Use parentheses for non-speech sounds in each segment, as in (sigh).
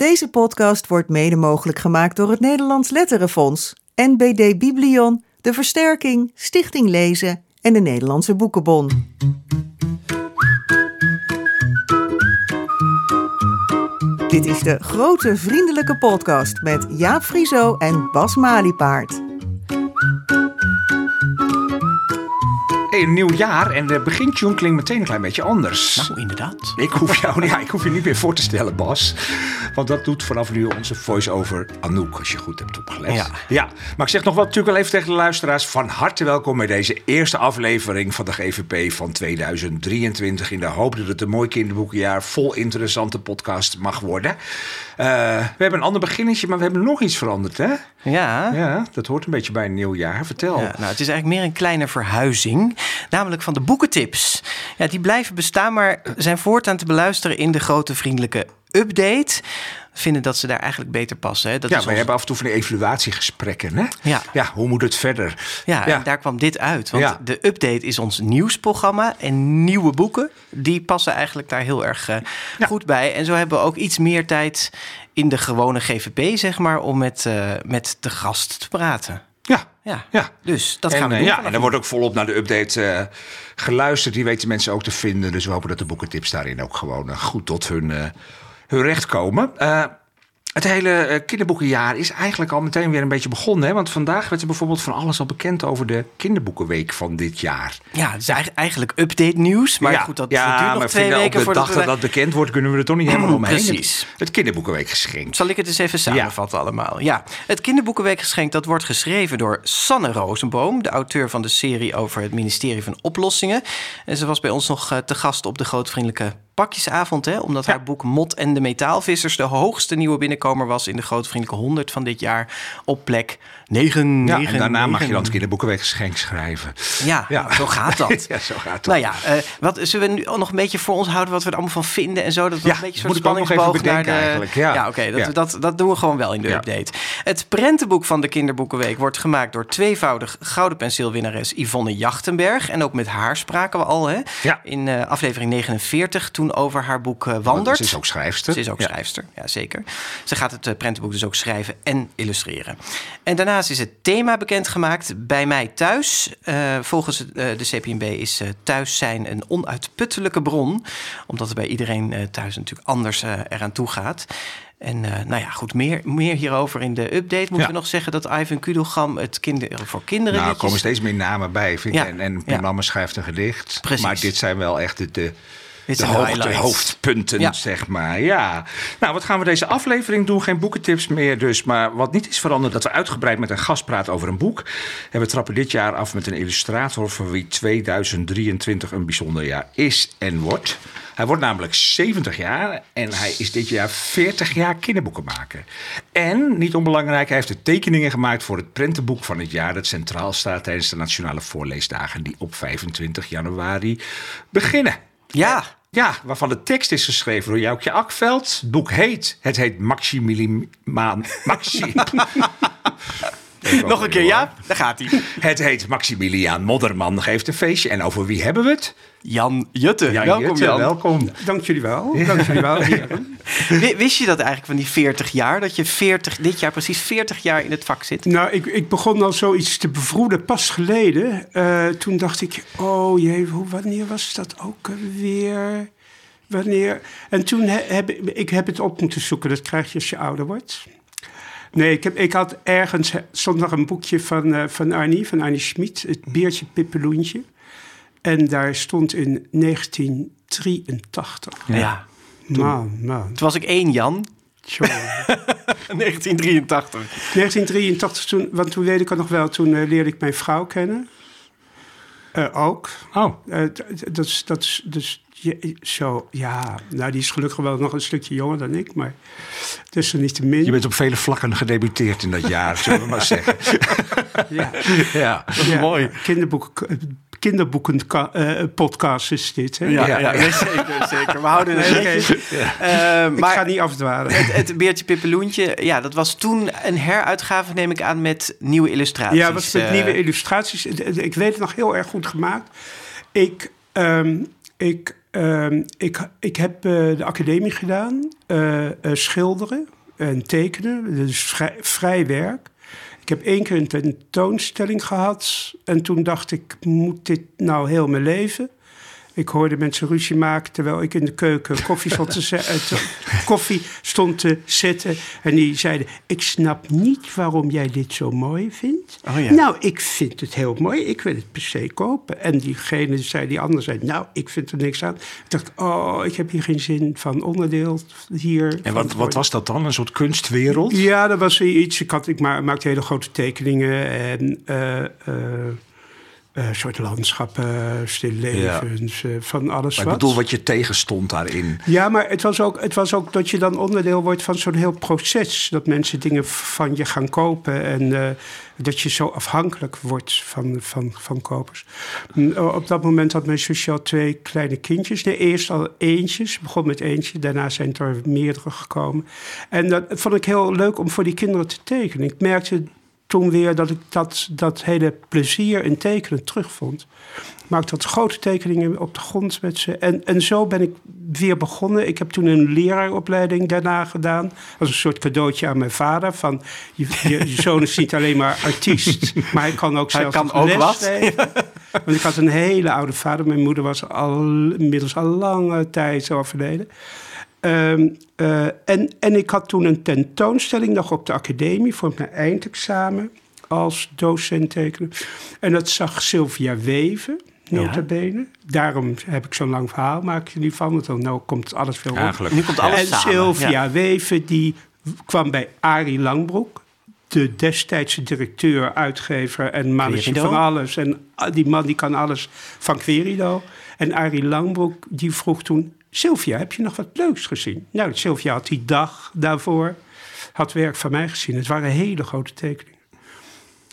Deze podcast wordt mede mogelijk gemaakt door het Nederlands Letterenfonds, NBD Biblion, De Versterking, Stichting Lezen en de Nederlandse Boekenbon. Dit is de Grote Vriendelijke Podcast met Jaap Frieso en Bas Maliepaard. Hey, een nieuw jaar en de begintune klinkt meteen een klein beetje anders. Nou, inderdaad. Ik hoef jou (laughs) ja, ik hoef je niet meer voor te stellen, Bas. Want dat doet vanaf nu onze voice-over Anouk, als je goed hebt opgelet. Ja. ja. Maar ik zeg nog wel natuurlijk wel even tegen de luisteraars... van harte welkom bij deze eerste aflevering van de GVP van 2023... in de hoop dat het een mooi kinderboekenjaar vol interessante podcast mag worden. Eh, we hebben een ander beginnetje, maar we hebben nog iets veranderd, hè? Ja. Ja, dat hoort een beetje bij een nieuw jaar. Vertel. Ja, nou, het is eigenlijk meer een kleine verhuizing. Namelijk van de boekentips. Ja, die blijven bestaan, maar zijn voortaan te beluisteren in de grote vriendelijke update. We vinden dat ze daar eigenlijk beter passen. Hè? Dat ja, is wij ons- hebben af en toe van die evaluatiegesprekken, hè? Ja. Ja, hoe moet het verder? Ja, Ja. en daar kwam dit uit. Want Ja. de update is ons nieuwsprogramma. En nieuwe boeken, die passen eigenlijk daar heel erg eh, Ja. goed bij. En zo hebben we ook iets meer tijd in de gewone GVP, zeg maar, om met, eh, met de gast te praten. Ja, Ja, ja. dus dat en, gaan we eh, doen. ja, en er wordt ook volop naar de update geluisterd. Die weten mensen ook te vinden. Dus we hopen dat de boekentips daarin ook gewoon goed tot hun, hun recht komen. Het hele eh, kinderboekenjaar is eigenlijk al meteen weer een beetje begonnen. Hè? Want vandaag werd er bijvoorbeeld van alles al bekend over de kinderboekenweek van dit jaar. Ja, het is eigenlijk- update nieuws. Maar ja, goed, dat, ja, duurt nog maar twee weken op de voordat dag we... dat dat bekend wordt, kunnen we er toch niet helemaal (clears throat) omheen. Precies. Het, het kinderboekenweekgeschenk. Zal ik het eens even samenvatten allemaal? Ja, het kinderboekenweekgeschenk dat wordt geschreven door Sanne Rosenboom... de auteur van de serie over het ministerie van Oplossingen. En ze was bij ons nog eh, te gast op de grootvriendelijke pakjesavond... Hè, omdat haar boek Mot en de Metaalvissers... de hoogste nieuwe binnenkomer was in de grootvriendelijke 100 van dit jaar... op plek 9. Ja, 9, en daarna mag je 9. dan het schrijven. Ja, Ja. zo gaat dat. (laughs) Ja, zo gaat dat. Nou ja, eh, wat, zullen we nu nog een beetje voor ons houden wat we er allemaal van vinden en zo? Dat we Ja, een beetje soort spanningsboog naar de... eigenlijk, ja. oké, dat, dat, dat doen we gewoon wel in de update. Het prentenboek van de Kinderboekenweek wordt gemaakt door tweevoudig gouden penseelwinnares Yvonne Jachtenberg. En ook met haar spraken we al hè? Ja. in eh, aflevering 49 toen over haar boek eh, Wandert. Ze is ook schrijfster. Ze is ook schrijfster, ja zeker. Ze gaat het eh, prentenboek dus ook schrijven en illustreren. En daarnaast is het thema bekendgemaakt bij mij thuis. Eh, volgens eh, de CPNB is thuis zijn een onuitputtelijke bron. Omdat het bij iedereen thuis natuurlijk anders eraan toe gaat. En nou ja, goed, meer, meer hierover in de update. Moeten Ja. we nog zeggen dat Ivan Kudelgam het kinder, voor kinderen Nou, er komen steeds meer namen bij. Vind. Ja, En, en ja. schrijft een gedicht. Precies. Maar dit zijn wel echt de, de, de hoofdpunten, Ja. zeg maar. Ja. Nou, wat gaan we deze aflevering doen? Geen boekentips meer dus. Maar wat niet is veranderd, dat we uitgebreid met een gast praten over een boek. En we trappen dit jaar af met een illustrator... voor wie 2023 een bijzonder jaar is en wordt. Hij wordt namelijk 70 jaar en hij is dit jaar 40 jaar kinderboekenmaker. En, niet onbelangrijk, hij heeft de tekeningen gemaakt voor het prentenboek van het jaar... dat centraal staat tijdens de Nationale Voorleesdagen... die op 25 januari beginnen. Ja, Ja, waarvan de tekst is geschreven door Joukje Akveld. Het boek heet, het heet Maximiliaan... Maxi... (laughs) nog een keer ja, daar gaat hij. Het heet Maximiliaan Modderman geeft een feestje. En over wie hebben we het? Jan Jutte, Jan welkom Jutte, Jan. welkom. Dank jullie wel. Dank jullie wel. (laughs) Wist je dat eigenlijk van die 40 jaar? Dat je 40, dit jaar precies 40 jaar in het vak zit? Nou, ik, ik begon al zoiets te bevroeden pas geleden. Eh, toen dacht ik, oh jee, hoe, wanneer was dat ook weer? Wanneer? En toen he- heb ik, ik heb het op moeten zoeken. Dat krijg je als je ouder wordt. Nee, ik, heb, ik had ergens, stond nog een boekje van, eh, van Arnie, van Arnie Schmid. Het beertje Pippeloentje. En daar stond in 1983. Ja. Man, man. Toen was ik één, Jan. Tjonge. 1983. 1983, toen, want toen weet ik het nog wel, toen eh, leerde ik mijn vrouw kennen. Eh, ook. Oh, Eh, dat is, dat is, dus je, zo, ja, nou die is gelukkig wel nog een stukje jonger dan ik, maar tussen niet te min. je bent op vele vlakken gedebuteerd in dat jaar, zullen we maar zeggen. (laughs) ja, Ja. ja, mooi. Kinderboeken, kinderboeken eh, podcast is dit. Hè? Ja, Ja. zeker, zeker. We houden het oké. netjes. Eh, Ik maar ga niet afdwalen. het, het Beertje Pippeloentje, ja, dat was toen een heruitgave, neem ik aan, met nieuwe illustraties. Ja, was met Eh, nieuwe illustraties. Ik weet het nog heel erg goed gemaakt. Ik, ehm, ik ik, ik heb eh, de academie gedaan, eh, eh, schilderen en tekenen, dus vrij, vrij werk. Ik heb één keer een tentoonstelling gehad en toen dacht ik, moet dit nou heel mijn leven? Ik hoorde mensen ruzie maken terwijl ik in de keuken koffie stond te, eh, te- koffie stond te zetten. En die zeiden, ik snap niet waarom jij dit zo mooi vindt. Oh ja. Nou, ik vind het heel mooi. Ik wil het per se kopen. En diegene zei, die ander zei, nou, ik vind er niks aan. Ik dacht, oh, ik heb hier geen zin van onderdeel hier. En wat, wat was dat dan? Een soort kunstwereld? Ja, dat was iets. Ik, had, ik ma- maakte hele grote tekeningen en eh, eh, eh, soort landschappen, stillevens, eh, van alles Maar ik wat. bedoel wat je tegenstond daarin. Ja, maar het was, ook, het was ook dat je dan onderdeel wordt van zo'n heel proces. Dat mensen dingen van je gaan kopen en eh, dat je zo afhankelijk wordt van, van, van kopers. Mm, Op dat moment had mijn zusje al twee kleine kindjes. Nee, eerst al eentjes, begon met eentje. Daarna zijn er meerdere gekomen. En dat vond ik heel leuk om voor die kinderen te tekenen. Ik merkte toen weer dat ik dat, dat hele plezier in tekenen terugvond. Ik maakte wat grote tekeningen op de grond met ze. En, en zo ben ik weer begonnen. Ik heb toen een leraaropleiding daarna gedaan. Als een soort cadeautje aan mijn vader. Van, je, je, je zoon is niet alleen maar artiest, (laughs) maar hij kan ook Hij zelf kan nog ook les wat. geven. (laughs) Want ik had een hele oude vader. Mijn moeder was al, inmiddels al lange tijd overleden. Ehm, eh, en, en ik had toen een tentoonstelling nog op de academie voor mijn eindexamen als docent tekenen. En dat zag Sylvia Weven, nota bene. Daarom heb ik zo'n lang verhaal, maak er niet van, want dan nou komt alles veel op. Eigenlijk. Nu komt alles en samen. Sylvia Ja. Weven, die kwam bij Arie Langbroek, de destijdse directeur, uitgever en manager van alles. En ah, die man die kan alles van Querido. En Arie Langbroek, die vroeg toen... Sylvia, heb je nog wat leuks gezien? Nou, Sylvia had die dag daarvoor had werk van mij gezien. Het waren hele grote tekeningen.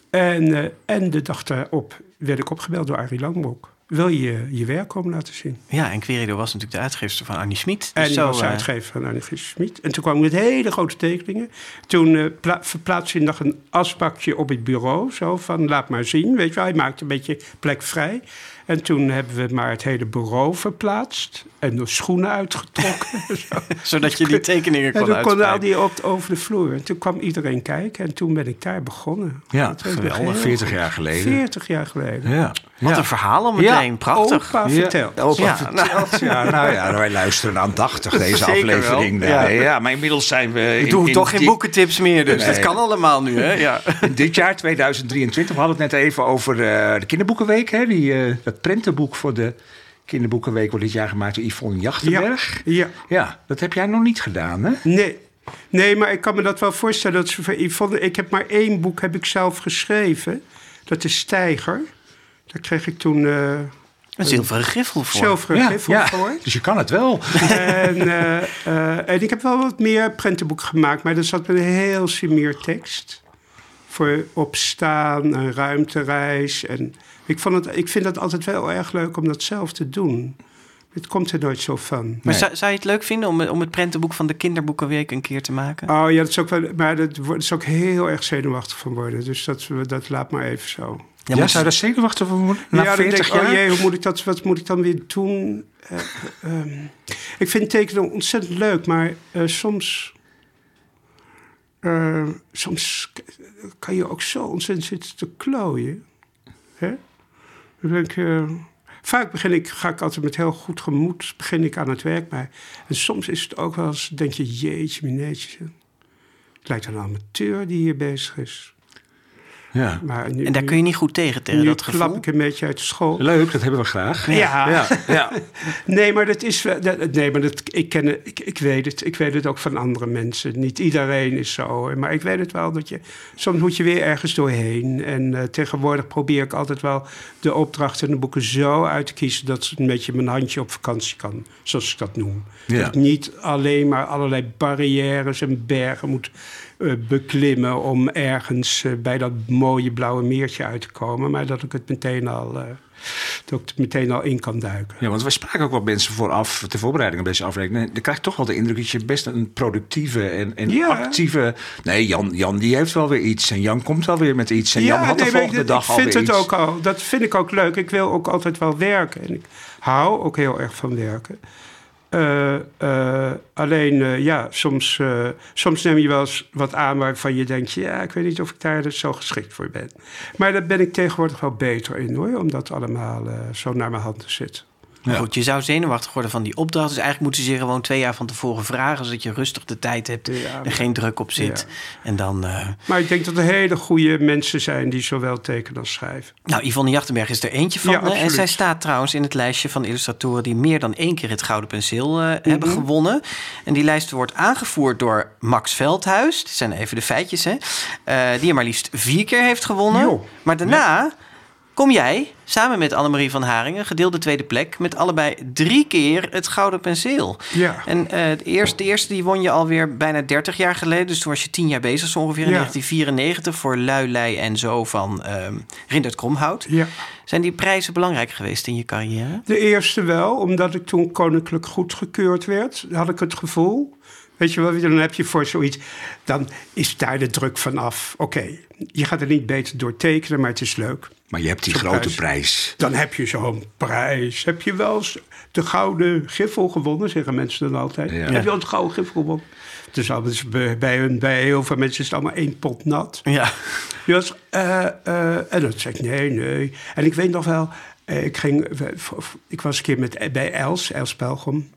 En, eh, en de dag daarop werd ik opgebeld door Arie Langbroek. Wil je je werk komen laten zien? Ja, en Querido was natuurlijk de uitgeefster van Annie Schmid. En Dus die zo, was eh, uitgever van Annie Schmid. En toen kwam ik met hele grote tekeningen. Toen pla- verplaatste hij nog een asbakje op het bureau. Zo van, laat maar zien. Weet je wel, hij maakte een beetje plek vrij. En toen hebben we maar het hele bureau verplaatst. En de schoenen uitgetrokken. (laughs) Zo. zodat je die tekeningen En kon toen konden al die op, over de vloer. En toen kwam iedereen kijken. En toen ben ik daar begonnen. Ja, geweldig. heel 40 goed. jaar geleden. 40 jaar geleden. Ja. Wat ja. een verhaal al meteen. Prachtig. Opa vertelt. Ja, opa Ja, vertelt. Ja, nou ja, wij luisteren aandachtig (laughs) deze Zeker wel. aflevering. Ja. Ja. ja, maar inmiddels zijn we... Ik in- doe in toch geen boekentips meer, dus Nee. dat kan allemaal nu, hè? Ja. (laughs) In dit jaar, 2023, we hadden het net even over eh, de kinderboekenweek. Hè? Die, eh, dat prentenboek voor de kinderboekenweek wordt dit jaar gemaakt door Yvonne Jachtenberg. Ja. Ja. dat heb jij nog niet gedaan, hè? Nee. Nee, maar ik kan me dat wel voorstellen. Dat ze voor Yvonne, ik heb maar één boek heb ik zelf geschreven. Dat is Stijger. Daar kreeg ik toen eh Een zilveren griffel voor. zilveren griffel ja. voor. Dus je kan het wel. En, (laughs) eh, eh, en ik heb wel wat meer prentenboeken gemaakt. Maar er zat een heel sumier tekst. Voor opstaan, een ruimtereis. En ik, vond het, ik vind het altijd wel erg leuk om dat zelf te doen. Het komt er nooit zo van. Maar zou, zou je het leuk vinden om, om het prentenboek van de kinderboekenweek een keer te maken? Oh ja, dat is ook wel, maar dat wordt is ook heel erg zenuwachtig van worden. Dus dat, dat laat maar even zo. Ja, maar- zou je daar zenuwachtig van worden? Na ja, dan 40 denk ik, jaar? oh jee, hoe moet ik dat, wat moet ik dan weer doen? Eh, ehm, ik vind tekenen ontzettend leuk, maar eh, soms, eh, soms kan je ook zo ontzettend zitten te klooien. Hè? Dan denk ik, eh, vaak begin ik, ga ik altijd met heel goed gemoed begin ik aan het werk. Maar, en soms is het ook wel eens, denk je, jeetje, mineetje. Het lijkt een amateur die hier bezig is. Ja. Maar nu, En daar kun je niet goed tegen, tegen nu dat klap gevoel. ik een beetje uit de school. Leuk, dat hebben we graag. Ja. Ja, ja. (laughs) Nee, maar dat is dat, nee, maar dat, ik, ken, ik, ik weet het. Ik weet het ook van andere mensen. Niet iedereen is zo. Maar ik weet het wel dat je. Soms moet je weer ergens doorheen. En eh, tegenwoordig probeer ik altijd wel de opdrachten en de boeken zo uit te kiezen. dat ze een beetje mijn handje op vakantie kan. Zoals ik dat noem. Ja. Dat ik niet alleen maar allerlei barrières en bergen moet beklimmen. om ergens eh, bij dat mooie blauwe meertje uit te komen. Maar dat ik het meteen al, eh, dat ik het meteen al in kan duiken. Ja, want we spraken ook wat mensen vooraf, ter voorbereiding op deze aflevering. Dan krijg je toch wel de indruk dat je best een productieve en, en Ja. actieve... Nee, Jan, Jan die heeft wel weer iets. En Jan komt wel weer met iets. En Jan had de nee, volgende ik, dag ik vind alweer het iets. ook al, dat vind ik ook leuk. Ik wil ook altijd wel werken. En ik hou ook heel erg van werken. Eh, eh, alleen, eh, ja, soms, soms neem je wel eens wat aan waarvan je denkt... ja, ik weet niet of ik daar zo geschikt voor ben. Maar daar ben ik tegenwoordig wel beter in, hoor. Om dat allemaal zo naar mijn hand te. Maar Ja. Goed, je zou zenuwachtig worden van die opdracht. Dus eigenlijk moeten ze je gewoon twee jaar van tevoren vragen... zodat je rustig de tijd hebt, Ja, er geen druk op zit. En dan... eh, Maar ik denk dat er hele goede mensen zijn... die zowel tekenen als schrijven. Nou, Yvonne Jachtenberg is er eentje van. Hè? en zij staat trouwens in het lijstje van illustratoren... die meer dan één keer het Gouden Penseel eh, Mhm. hebben gewonnen. En die lijst wordt aangevoerd door Max Veldhuis. Dit zijn even de feitjes, hè. Eh, die er maar liefst vier keer heeft gewonnen. Jo. Maar daarna kom jij, samen met Annemarie van Haringen... gedeelde tweede plek, met allebei drie keer het Gouden Penseel. Ja. En eh, de, eerste, de eerste die won je alweer bijna 30 jaar geleden. Dus toen was je 10 jaar bezig, zo ongeveer in Ja. 1994... voor Lui, Lei en Zo van ehm Rindert Kromhout. Ja. Zijn die prijzen belangrijk geweest in je carrière? De eerste wel, omdat ik toen koninklijk goedgekeurd werd, had ik het gevoel. Weet je wel, dan heb je voor zoiets, dan is daar de druk van af. Oké, je gaat er niet beter door tekenen, maar het is leuk. Maar je hebt die grote prijs. prijs. Dan heb je zo'n prijs. Heb je wel eens de gouden giffel gewonnen, zeggen mensen dan altijd. Ja. Heb je al de gouden giffel gewonnen? Dus altijd bij, hun- bij heel veel mensen is het allemaal één pot nat. Ja. Dus, eh, eh, en dan zei ik, nee, nee. En ik weet nog wel, eh, ik, ging, ik was een keer met, bij Els, Els Pelgrom.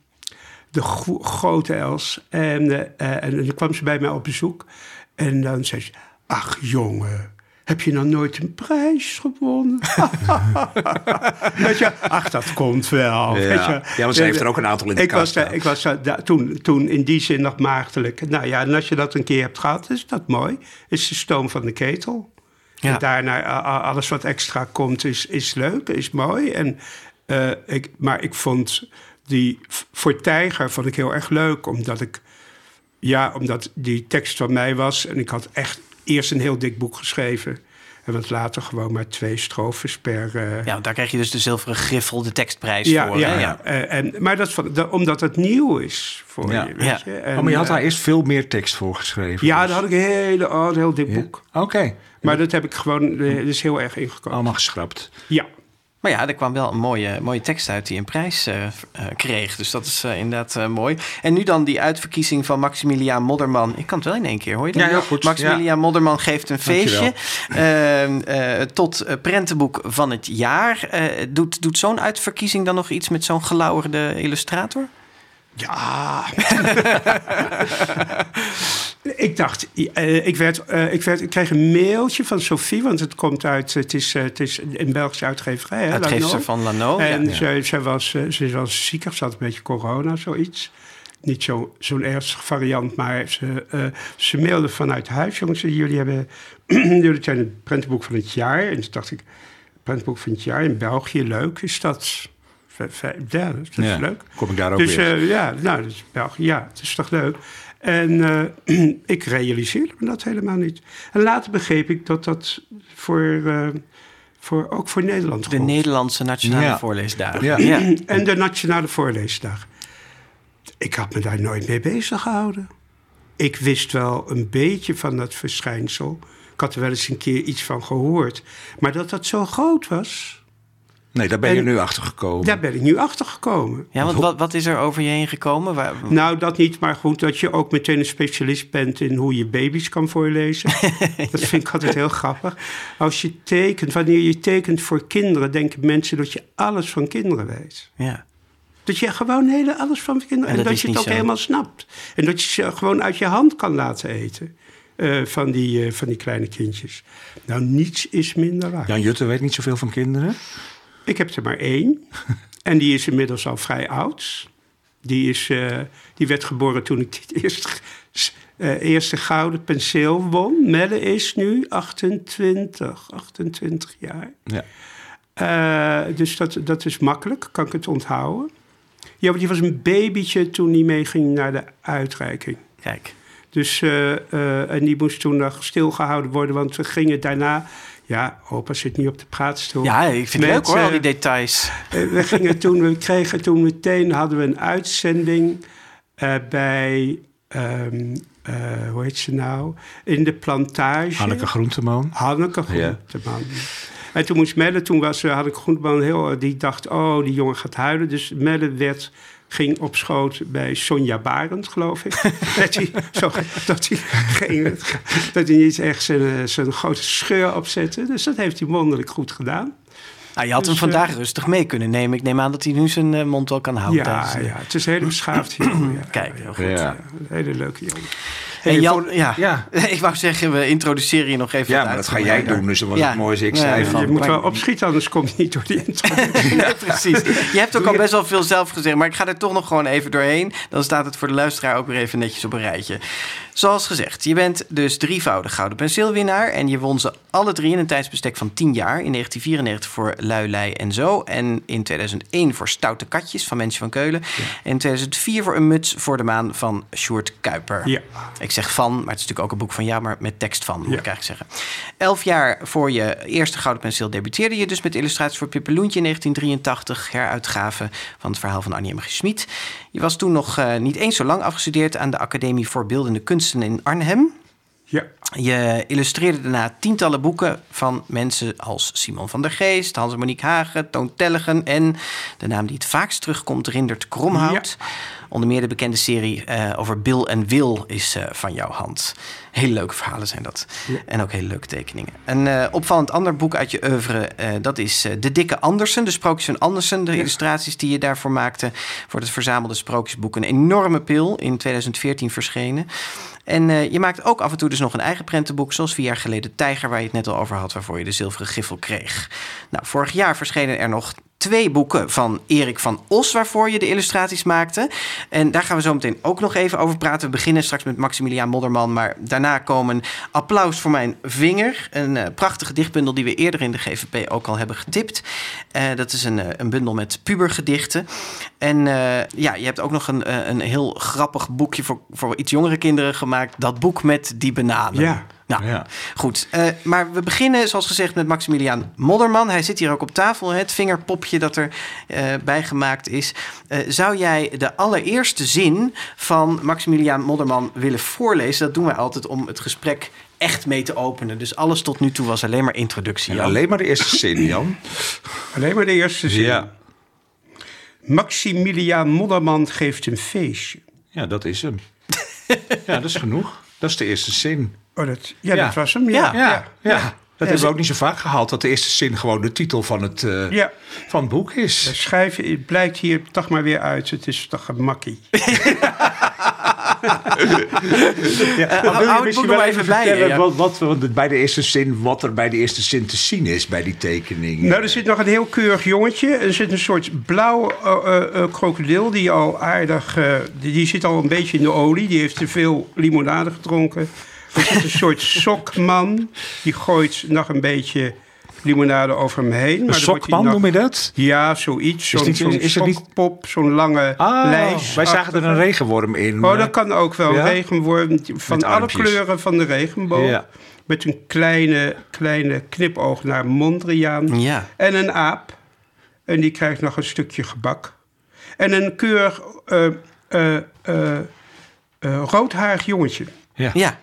De gro- grote Els. En, eh, eh, en dan kwam ze bij mij op bezoek. En dan zei ze, ach jongen, heb je nou nooit een prijs gewonnen? (laughs) weet je, ach, dat komt wel. Ja. Weet je. Ja, want ze heeft er ook een aantal in de ik kast was, ik was toen, toen in die zin nog maagdelijk. Nou ja, en als je dat een keer hebt gehad, is dat mooi. Is de stoom van de ketel. Ja. En daarna, alles wat extra komt, is, is leuk, is mooi. En, eh, ik, maar ik vond die, voor Tijger vond ik heel erg leuk, omdat ik, ja, omdat die tekst van mij was. En ik had echt eerst een heel dik boek geschreven. En wat later gewoon maar twee strofes per... eh, ja, daar krijg je dus de zilveren griffel, de tekstprijs ja, voor. ja, ja. Eh, en, maar dat, dat- omdat het nieuw is voor Ja. je, weet Ja. je. En, oh, maar je had eh, daar eerst veel meer tekst voor geschreven. Ja, dus. daar had ik een hele, oh, een heel dik Ja. boek. Oké. Maar dat heb ik gewoon, dat is heel erg ingekomen. Allemaal geschrapt. Ja. Maar ja, er kwam wel een mooie, mooie tekst uit die een prijs eh, eh, kreeg. Dus dat is eh, inderdaad mooi. En nu dan die uitverkiezing van Maximiliaan Modderman. Ik kan het wel in één keer, hoor je dat? Ja, heel goed. Maximiliaan Modderman geeft een feestje. Dankjewel. eh, eh, tot prentenboek van het jaar. Doet doet zo'n uitverkiezing dan nog iets met zo'n gelauwerde illustrator? Ja. (laughs) ik dacht, eh, ik, werd, eh, ik, werd, ik kreeg een mailtje van Sophie, want het komt uit, het is, eh, het is een Belgische uitgeverij. hè, Uitgeefster Lano. van Lano. En ja. Ze, ze, was, ze was ziek, ze had een beetje corona, zoiets. Niet zo- zo'n ernstige variant, maar ze, eh, ze mailde vanuit huis. Jongens, jullie, hebben, (clears throat) jullie zijn het prentenboek van het jaar. En toen dacht ik, prentenboek van het jaar in België, leuk is dat. Ja, dat is Ja. leuk. Kom ik daar ook Dus weer. ja, nou, dat is België. Ja, het is toch leuk. En eh, (clears throat) ik realiseerde me dat helemaal niet. En later begreep ik dat dat voor, eh, voor, ook voor Nederland De. Nederlandse Nationale Ja. Voorleesdagen. Ja. ja. (clears throat) En de Nationale Voorleesdag. Ik had me daar nooit mee bezig gehouden. Ik wist wel een beetje van dat verschijnsel. Ik had er wel eens een keer iets van gehoord. Maar dat dat zo groot was, Nee, daar ben je en- nu achter gekomen. daar ben ik nu achter gekomen. Ja, want wat, wat is er over je heen gekomen? Waar, Nou, dat niet, maar goed, dat je ook meteen een specialist bent in hoe je baby's kan voorlezen. (laughs) Dat vind ik altijd heel grappig. Als je tekent, wanneer je tekent voor kinderen, denken mensen dat je alles van kinderen weet. ja. Dat je gewoon hele, alles van kinderen. En En, dat je het ook zo. helemaal snapt. En dat je ze gewoon uit je hand kan laten eten. eh, van, die, eh, van die kleine kindjes. Nou, niets is minder waar. Jan Jutte weet niet zoveel van kinderen. Ik heb er maar één. (laughs) en die is inmiddels al vrij oud. Die, is, eh, die werd geboren toen ik het (laughs) eerste, eh, eerste gouden penseel won. Melle is nu 28, 28 jaar. Ja. Eh, dus dat, dat is makkelijk, kan ik het onthouden. Ja, want die was een babytje toen hij meeging naar de uitreiking. Kijk. Dus, en die moest toen nog stilgehouden worden, want we gingen daarna... Ja, opa zit niet op de praatstoel. Ja, ik vind het Met, leuk hoor, al eh, die details. Eh, we gingen toen, we kregen toen meteen, hadden we een uitzending eh, bij, ehm, eh, hoe heet ze nou? In de plantage. Hanneke Groenteman. Hanneke Ja. Groenteman. En toen moest Melle, toen was Hanneke Groenteman heel, die dacht, oh, die jongen gaat huilen. Dus Melle werd, ging op schoot bij Sonja Barend, geloof ik. (laughs) dat hij, zo, dat hij, ging, dat hij niet echt zijn, eh, zijn grote scheur opzette. Dus dat heeft hij wonderlijk goed gedaan. Nou, je had hem Dus, eh, vandaag rustig mee kunnen nemen. Ik neem aan dat hij nu zijn eh, mond wel kan houden. Ja, tijdens, ja, het is een hele beschaafd (clears throat) jongen. Ja. Kijk, heel goed. Ja. Hele leuke jongen. En Jan, voor- ja. ja. (laughs) ik wou zeggen, we introduceren je nog even. Ja, maar dat ga jij doen, dus dan was Ja. het mooi als ik zei. van- Je moet wel opschieten, anders kom je niet door die (laughs) introductie. Nee, precies. Je hebt ook al best wel veel zelf gezegd, maar ik ga er toch nog gewoon even doorheen. Dan staat het voor de luisteraar ook weer even netjes op een rijtje. Zoals gezegd, je bent dus drievoudig gouden penseelwinnaar. En je won ze alle drie in een tijdsbestek van 10 jaar. In 1994 voor Lui, Lei en Zo. En in 2001 voor Stoute Katjes van Mensje van Keulen. En in 2004 voor Een Muts voor de Maan van Sjoerd Kuiper. Ja. Ik zeg van, maar het is natuurlijk ook een boek van ja, maar met tekst van, moet Ja. ik eigenlijk zeggen. Elf jaar voor je eerste Gouden Penseel debuteerde je dus met illustraties voor Pippeloentje in 1983, heruitgave van het verhaal van Annie M. G. Schmid. Je was toen nog eh, niet eens zo lang afgestudeerd aan de Academie voor Beeldende Kunsten in Arnhem. Ja, Je illustreerde daarna tientallen boeken van mensen als Simon van der Geest, Hans en Monique Hagen, Toon Tellegen en de naam die het vaakst terugkomt, Rindert Kromhout. Onder meer de bekende serie eh, over Bill en Wil is eh, van jouw hand. Hele leuke verhalen zijn dat. En ook hele leuke tekeningen. Een eh, opvallend ander boek uit je oeuvre, dat is De Dikke Andersen. De sprookjes van Andersen. De illustraties die je daarvoor maakte voor het verzamelde sprookjesboek. Een enorme pil, in 2014 verschenen. En eh, je maakt ook af en toe dus nog een eigen prentenboek, zoals vier jaar geleden Tijger, waar je het net al over had, waarvoor je de zilveren griffel kreeg. Nou, vorig jaar verschenen er nog twee boeken van Erik van Os, waarvoor je de illustraties maakte. En daar gaan we zo meteen ook nog even over praten. We beginnen straks met Maximiliaan Modderman, maar daarna komen Applaus voor mijn vinger. Een eh, prachtige dichtbundel die we eerder in de GVP ook al hebben getipt. Eh, dat is een, eh, een bundel met pubergedichten. En ja, je hebt ook nog een, een heel grappig boekje voor, voor iets jongere kinderen gemaakt. Dat boek met die bananen. Ja. Nou, Ja. goed. Eh, maar we beginnen, zoals gezegd, met Maximiliaan Modderman. Hij zit hier ook op tafel, het vingerpopje dat er eh bij gemaakt is. Eh, zou jij de allereerste zin van Maximiliaan Modderman willen voorlezen? Dat doen wij altijd om het gesprek echt mee te openen. Dus alles tot nu toe was alleen maar introductie. Alleen maar de eerste zin, Jan. (clears throat) alleen maar de eerste zin. Ja. Maximiliaan Modderman geeft een feestje. ja, dat is hem. (laughs) ja, dat is genoeg. Dat is de eerste zin. Oh, dat, ja, Ja. dat was hem. Ja. Ja, Ja, ja. dat Ja, hebben we ook niet zo vaak gehaald. Dat de eerste zin gewoon de titel van het, eh, Ja. van het boek is. schrijven het blijkt hier toch maar weer uit. Het is toch een makkie. (laughs) Ja, hou- hou het boek nog even bij ja. wat, wat, wat bij de eerste zin, wat er bij de eerste zin te zien is bij die tekening. Nou, er zit nog een heel keurig jongetje. Er zit een soort blauw eh, eh, eh, krokodil die al aardig... eh, die, die zit al een beetje in de olie. Die heeft te veel limonade gedronken. Er zit een soort sokman. Die gooit nog een beetje limonade over hem heen. een wordt hij sokman nog- noem je dat? Ja, zoiets. Zo'n niet- zo'n is het niet- sokpop, zo'n lange Ah, lijst. wij zagen er een regenworm in. Oh, maar- dat kan ook wel. Ja? Regenworm van Met alle armpjes. kleuren van de regenboog. Ja. Met een kleine, kleine knipoog naar Mondriaan. Ja. En een aap. En die krijgt nog een stukje gebak. En een keurig eh eh eh eh, roodhaarig jongetje. Ja. Ja.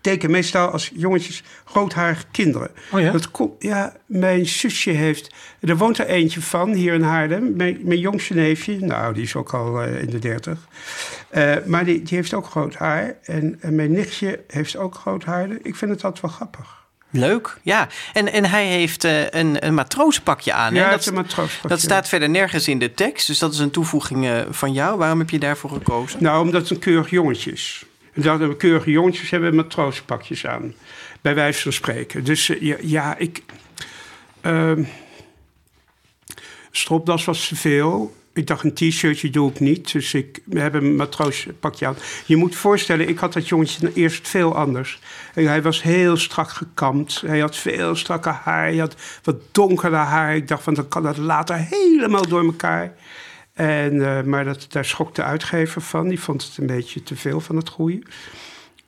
Teken meestal als jongetjes roodharige kinderen. Oh ja? Dat komt, ja, mijn zusje heeft... Er woont er eentje van hier in Haarlem. Mijn, mijn jongste neefje, nou, die is ook al eh, in de dertig. Eh, maar die, die heeft ook rood haar. En, en mijn nichtje heeft ook rood haar. Ik vind het altijd wel grappig. Leuk, ja. En, en hij heeft eh, een, een matrozenpakje aan. hè? Ja, dat, het is een matroospakje. dat staat verder nergens in de tekst. Dus dat is een toevoeging van jou. Waarom heb je daarvoor gekozen? Nou, omdat het een keurig jongetje is. En dat we keurige jongetjes hebben matroospakjes aan. Bij wijze van spreken. Dus eh, ja, ja, ik... ehm stropdas was te veel. Ik dacht, een t-shirtje doe ik niet. Dus ik hebben een matroospakje aan. Je moet voorstellen, ik had dat jongetje eerst veel anders. Hij was heel strak gekamd. Hij had veel strakke haar. Hij had wat donkerder haar. Ik dacht, van, dan kan dat later helemaal door elkaar. En, eh, maar dat, daar schrok de uitgever van. Die vond het een beetje te veel van het goede.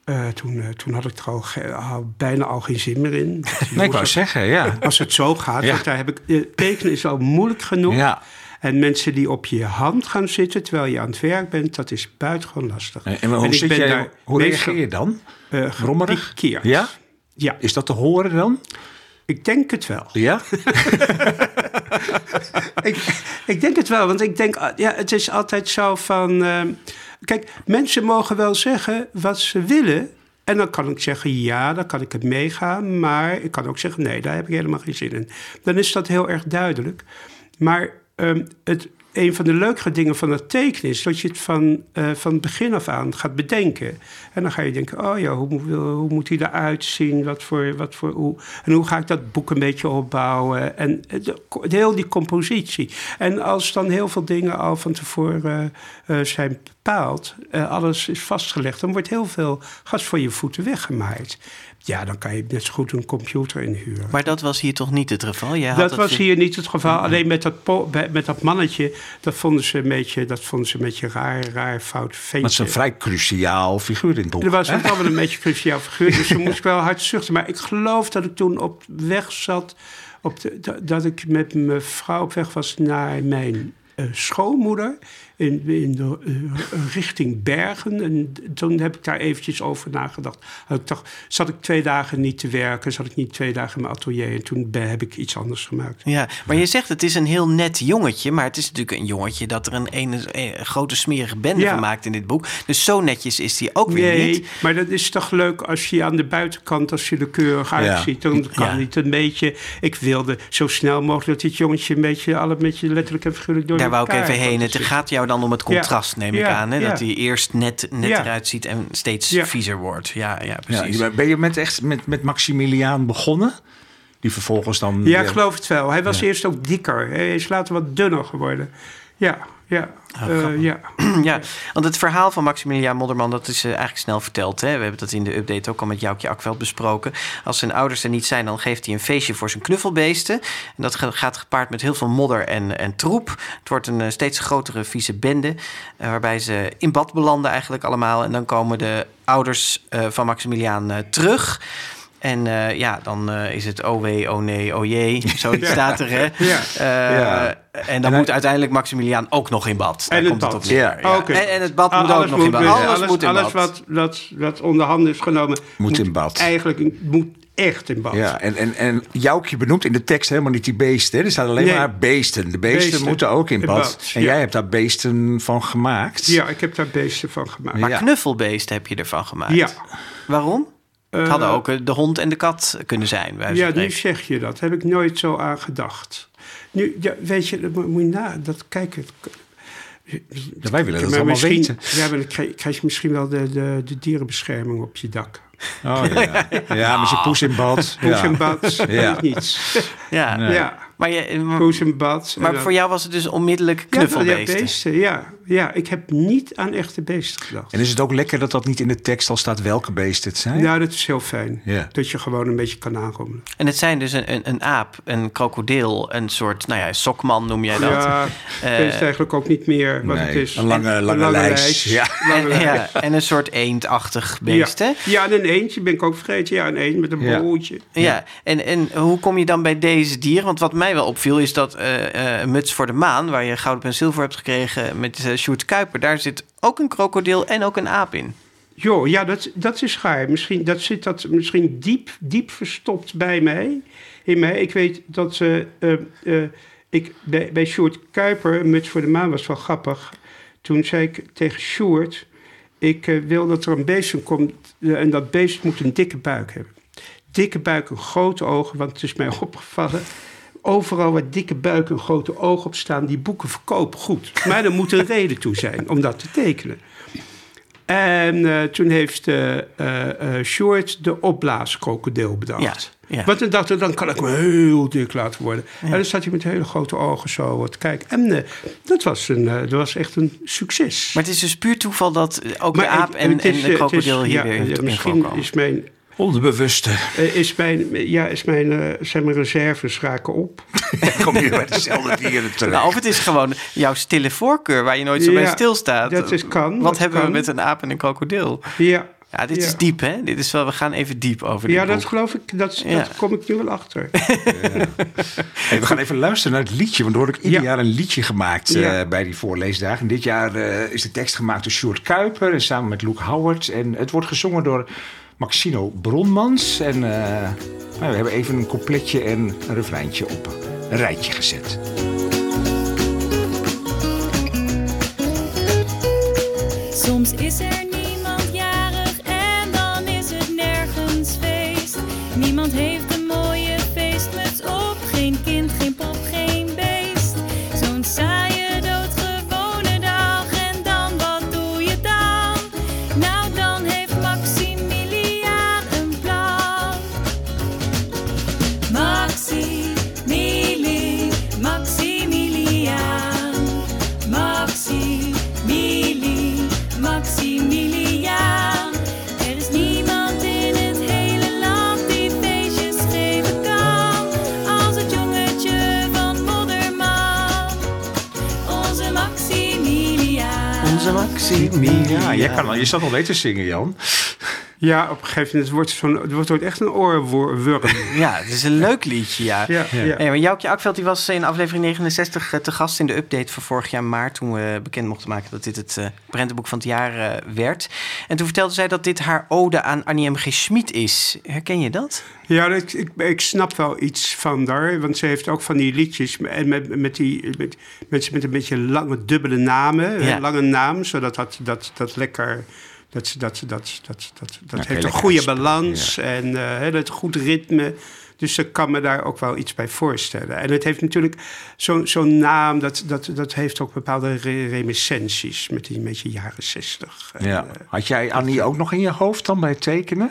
eh, toen, eh, toen had ik er al, bijna al geen zin meer in. (laughs) Nee, ik wou zeggen, ja. Als het zo gaat, Ja. daar heb ik, tekenen is al moeilijk genoeg. Ja. En mensen die op je hand gaan zitten terwijl je aan het werk bent, dat is buitengewoon lastig. En hoe, ik zit ben jij, daar hoe reageer je dan? gepikeerd. Ja? Ja, Is dat te horen dan? Ik denk het wel. Ja? (laughs) ik, ik denk het wel, want ik denk, ah, ja, het is altijd zo van. ehm, kijk, mensen mogen wel zeggen wat ze willen. En dan kan ik zeggen, ja, dan kan ik het meegaan. Maar ik kan ook zeggen, nee, daar heb ik helemaal geen zin in. Dan is dat heel erg duidelijk. Maar ehm, het, een van de leukere dingen van het tekenen is dat je het van, eh, van begin af aan gaat bedenken. En dan ga je denken, oh ja, hoe, hoe moet hij eruit zien? Wat voor, wat voor, hoe, en hoe ga ik dat boek een beetje opbouwen? En de, heel die compositie. En als dan heel veel dingen al van tevoren eh, eh, zijn bepaald, alles is vastgelegd, dan wordt heel veel gas voor je voeten weggemaaid. Ja, dan kan je net zo goed een computer inhuren. Maar dat was hier toch niet het geval? Jij had Dat het was hier niet het geval. Alleen met dat, met dat mannetje, dat vonden ze een beetje, dat vonden ze een beetje raar, raar fout ventje. Dat is een vrij cruciaal figuur in het boek. Er was ook wel een beetje een cruciaal figuur, dus ze moest wel hard zuchten. Maar ik geloof dat ik toen op weg zat, op de, dat- dat ik met mijn vrouw op weg was naar mijn eh, schoonmoeder in, in de eh, richting Bergen. En toen heb ik daar eventjes over nagedacht. Had Ik dacht, zat ik twee dagen niet te werken, zat ik niet twee dagen in mijn atelier en toen ben- heb ik iets anders gemaakt. Ja, maar je zegt het is een heel net jongetje. Maar het is natuurlijk een jongetje dat er een, ene, een grote smerige bende Ja. van maakt in dit boek. Dus zo netjes is hij ook weer Nee, niet. maar dat is toch leuk als je aan de buitenkant, als je er keurig uitziet, dan kan Ja. het een beetje. Ik wilde zo snel mogelijk dat dit jongetje een beetje, alle met je letterlijk en figuurlijk door Daar wou ik even heen. Het gaat jou dan om het contrast, neem ik Ja, aan. Hè? ja. Dat hij eerst net, net Ja. eruit ziet en steeds Ja. viezer wordt. Ja, ja precies. ben je met, echt met, met Maximiliaan begonnen? Die vervolgens dan... Ja, weer- ik geloof het wel. Hij was Ja. eerst ook dikker. Hij is later wat dunner geworden. Ja, ja, Oh, eh, ja. (clears throat) Ja, want het verhaal van Maximiliaan Modderman, dat is eh, eigenlijk snel verteld. Hè? We hebben dat in de update ook al met Joukje Akveld besproken. Als zijn ouders er niet zijn, dan geeft hij een feestje voor zijn knuffelbeesten. En dat gaat gepaard met heel veel modder en, en troep. Het wordt een eh, steeds grotere vieze bende, waarbij ze in bad belanden eigenlijk allemaal. En dan komen de ouders van Maximiliaan terug. En eh, ja, dan eh, is het oh wee, oh nee, oh jee. (laughs) Zoiets staat er, hè? Ja. Eh, Ja. En dan En moet hij- uiteindelijk Maximiliaan ook nog in bad. Daar En het komt het bad. op neer. Ja. Oké. En, en het bad Al- moet ook nog in bad. Alles, alles, moet in alles bad. wat, wat, wat onder handen is genomen, Moet in bad. Eigenlijk moet echt in bad. Ja, en, en, en Joukje benoemt in de tekst helemaal niet die beesten. Er staat alleen Nee. maar beesten. De beesten, Beesten. moeten ook in In bad. bad, En ja. jij hebt daar beesten van gemaakt. Ja, ik heb daar beesten van gemaakt. Maar Ja. knuffelbeesten heb je ervan gemaakt. Ja. Waarom? Het hadden Eh, ook eh, de hond en de kat kunnen zijn. bij Ja, nu zeg je dat. Heb ik nooit zo aan gedacht. Nu, ja, weet je, dat moet je na, dat kijken. Ja, wij willen dat allemaal weten. Ja, maar dan krijg, je misschien wel de, de, de dierenbescherming op je dak. Oh, ja. (laughs) ja, met je poes in bad. Poes ja. en bad, Ja. ja. niets. (laughs) Ja. Nee. Ja, Maar, je, maar, poes en bad. maar voor jou was het dus onmiddellijk Ja, knuffelbeesten. Ja, beesten, ja. Ja, ik heb niet aan echte beesten gedacht. En is het ook lekker dat dat niet in de tekst al staat welke beesten het zijn? Nou, dat is heel fijn. Ja. Dat je gewoon een beetje kan aanrommelen. En het zijn dus een, een, een aap, een krokodil, een soort, nou ja, sokman noem jij dat. Ja, Eh, dat is eigenlijk ook niet meer wat Nee, het is. een lange- lange lijst. Ja. en, ja, en een soort eendachtig beest, hè? ja. ja, en een eentje ben ik ook vergeten. Ja, een eend met een Ja. Ja, en, en hoe kom je dan bij deze dieren? Want wat mij wel opviel is dat eh, eh, Muts voor de Maan... waar je gouden penseel voor hebt gekregen met uh, Sjoerd Kuiper... daar zit ook een krokodil en ook een aap in. Jo, ja, dat, dat is gaar. Misschien, dat zit dat misschien diep, diep verstopt bij mij. In mij. Ik weet dat eh, eh, eh, ik, bij, bij Sjoerd Kuiper, muts voor de maan, was wel grappig. Toen zei ik tegen Sjoerd, ik eh, wil dat er een beest komt eh, en dat beest moet een dikke buik hebben. Dikke buik grote ogen, want het is mij (laughs) opgevallen. Overal waar dikke buik en grote ogen op staan, die boeken verkopen goed. Maar er moet een reden toe zijn om dat te tekenen. En eh, toen heeft uh, uh, Short de opblaaskrokodil bedacht. Ja, ja. Want dan dacht ik, dan kan ik me heel dik laten worden. En dan zat hij met hele grote ogen zo wat kijken. En dat, was een, dat was echt een succes. Maar het is dus puur toeval dat ook Maar de aap en, is, en de eh, krokodil hier weer Misschien is mijn, Onderbewuste. uh, is mijn, ja, is mijn, uh, zijn mijn reserves raken op. (laughs) Kom je bij dezelfde dieren (laughs) terecht. Nou, of het is gewoon jouw stille voorkeur waar je nooit zo bij Ja, stilstaat. dat is- kan, Wat dat hebben kan. we met een aap en een krokodil? Ja, Ja, dit is Ja. diep, hè? Dit is wel, we gaan even diep over dit Ja, dat boek. geloof ik. Dat, Ja. dat kom ik nu wel achter. (laughs) Hey, we gaan even luisteren naar het liedje. Want er wordt ook ieder Ja. jaar een liedje gemaakt eh, Ja. bij die voorleesdagen. En dit jaar eh, is de tekst gemaakt door Sjoerd Kuiper. En samen met Luke Howard. En het wordt gezongen door Maxino Bronmans. En eh, nou, we hebben even een coupletje en een refreintje op een rijtje gezet. Soms is er niemand jarig en dan is het nergens feest. Niemand heeft jij kan je zat al weten zingen, Jan. Ja, op een gegeven moment wordt het, wordt echt een oorworm. Ja, het is een leuk liedje, ja. Ja, ja. Hey, maar Joukje Akveld die was in aflevering 69 eh, te gast in de update van vorig jaar maart... toen we bekend mochten maken dat dit het eh prentenboek van het jaar eh, werd. En toen vertelde zij dat dit haar ode aan Annie M. G. Schmid is. Herken je dat? Ja, ik, ik, ik snap wel iets van daar. Want ze heeft ook van die liedjes. En met, met die met, mensen met een beetje lange, dubbele namen. Ja. Een lange naam, zodat dat, dat, dat lekker. Dat, dat, dat, dat, dat, dat heeft een goede balans en eh, hè, dat goed ritme. Dus ik kan me daar ook wel iets bij voorstellen. En het heeft natuurlijk zo'n zo'n naam, dat, dat, dat heeft ook bepaalde re- reminiscenties met die beetje jaren zestig. Ja. eh, Had jij Annie ook nog in je hoofd dan bij het tekenen?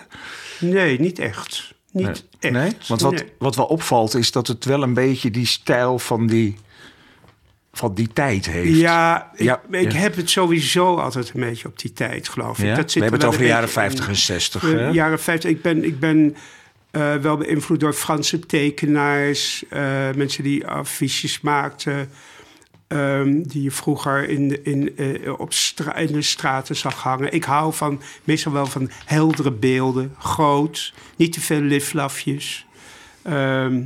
nee, niet echt. Niet echt. Nee? Want wat, Nee. wat wel opvalt is dat het wel een beetje die stijl van die, van die tijd heeft. Ja, ik, Ja, ik ja. heb het sowieso altijd een beetje op die tijd, geloof ik. Ja? Dat We zit er hebben het over de jaren beetje 50 en in. 60. De jaren 50. Ik ben, ik ben eh, wel beïnvloed door Franse tekenaars. eh, mensen die affiches maakten. ehm, die je vroeger in, de- in, eh, op stra in de straten zag hangen. Ik hou van, meestal wel van heldere beelden. Groot, niet te veel liflafjes. Ehm,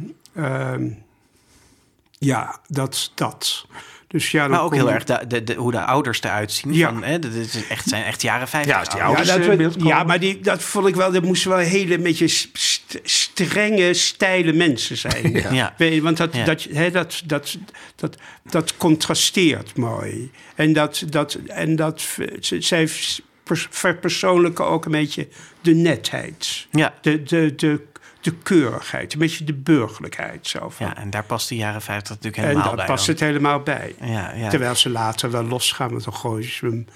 ja, dat, dat. Dus ja, Maar ook heel erg de, de, de- hoe de ouders eruit zien. Ja. Van, hè, dit is echt, zijn echt jaren 50. Ja, als die ouders. Ja, dat, beeld we- komen. ja, maar die, dat vond ik wel. Dat moesten wel hele beetje st- strenge, steile mensen zijn. (laughs) Ja. Weet je, want dat, Ja. dat, hè, dat, dat, dat, dat contrasteert mooi. En dat, dat, en dat ze- zij pers- verpersoonlijken ook een beetje de netheid. Ja. De, de, de, de keurigheid, een beetje de burgerlijkheid. Zo van. ja, en daar past de jaren 50 natuurlijk en helemaal daar bij. past dan. het helemaal bij. Ja, ja. Terwijl ze later wel losgaan, want dan gooien ze hem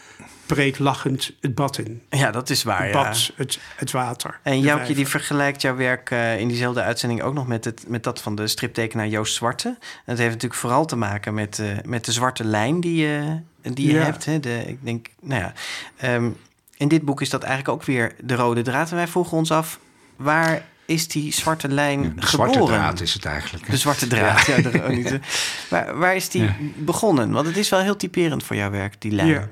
breed lachend het bad in. ja, dat is waar. Het Ja. bad, het, het water. En Joukje die vergelijkt jouw werk eh, in diezelfde uitzending ook nog met, het, met dat van de striptekenaar Joost Zwarte. En dat heeft natuurlijk vooral te maken met, eh, met de zwarte lijn die je, die je Ja. hebt. Hè? De, ik denk, nou ja, ehm, in dit boek is dat eigenlijk ook weer de rode draad. En wij vroegen ons af, waar is die zwarte lijn De geboren? zwarte draad is het eigenlijk. hè? De zwarte draad, ja. de- oh, niet de- waar, (laughs) waar is die Ja. begonnen? Want het is wel heel typerend voor jouw werk, die lijn. Ja.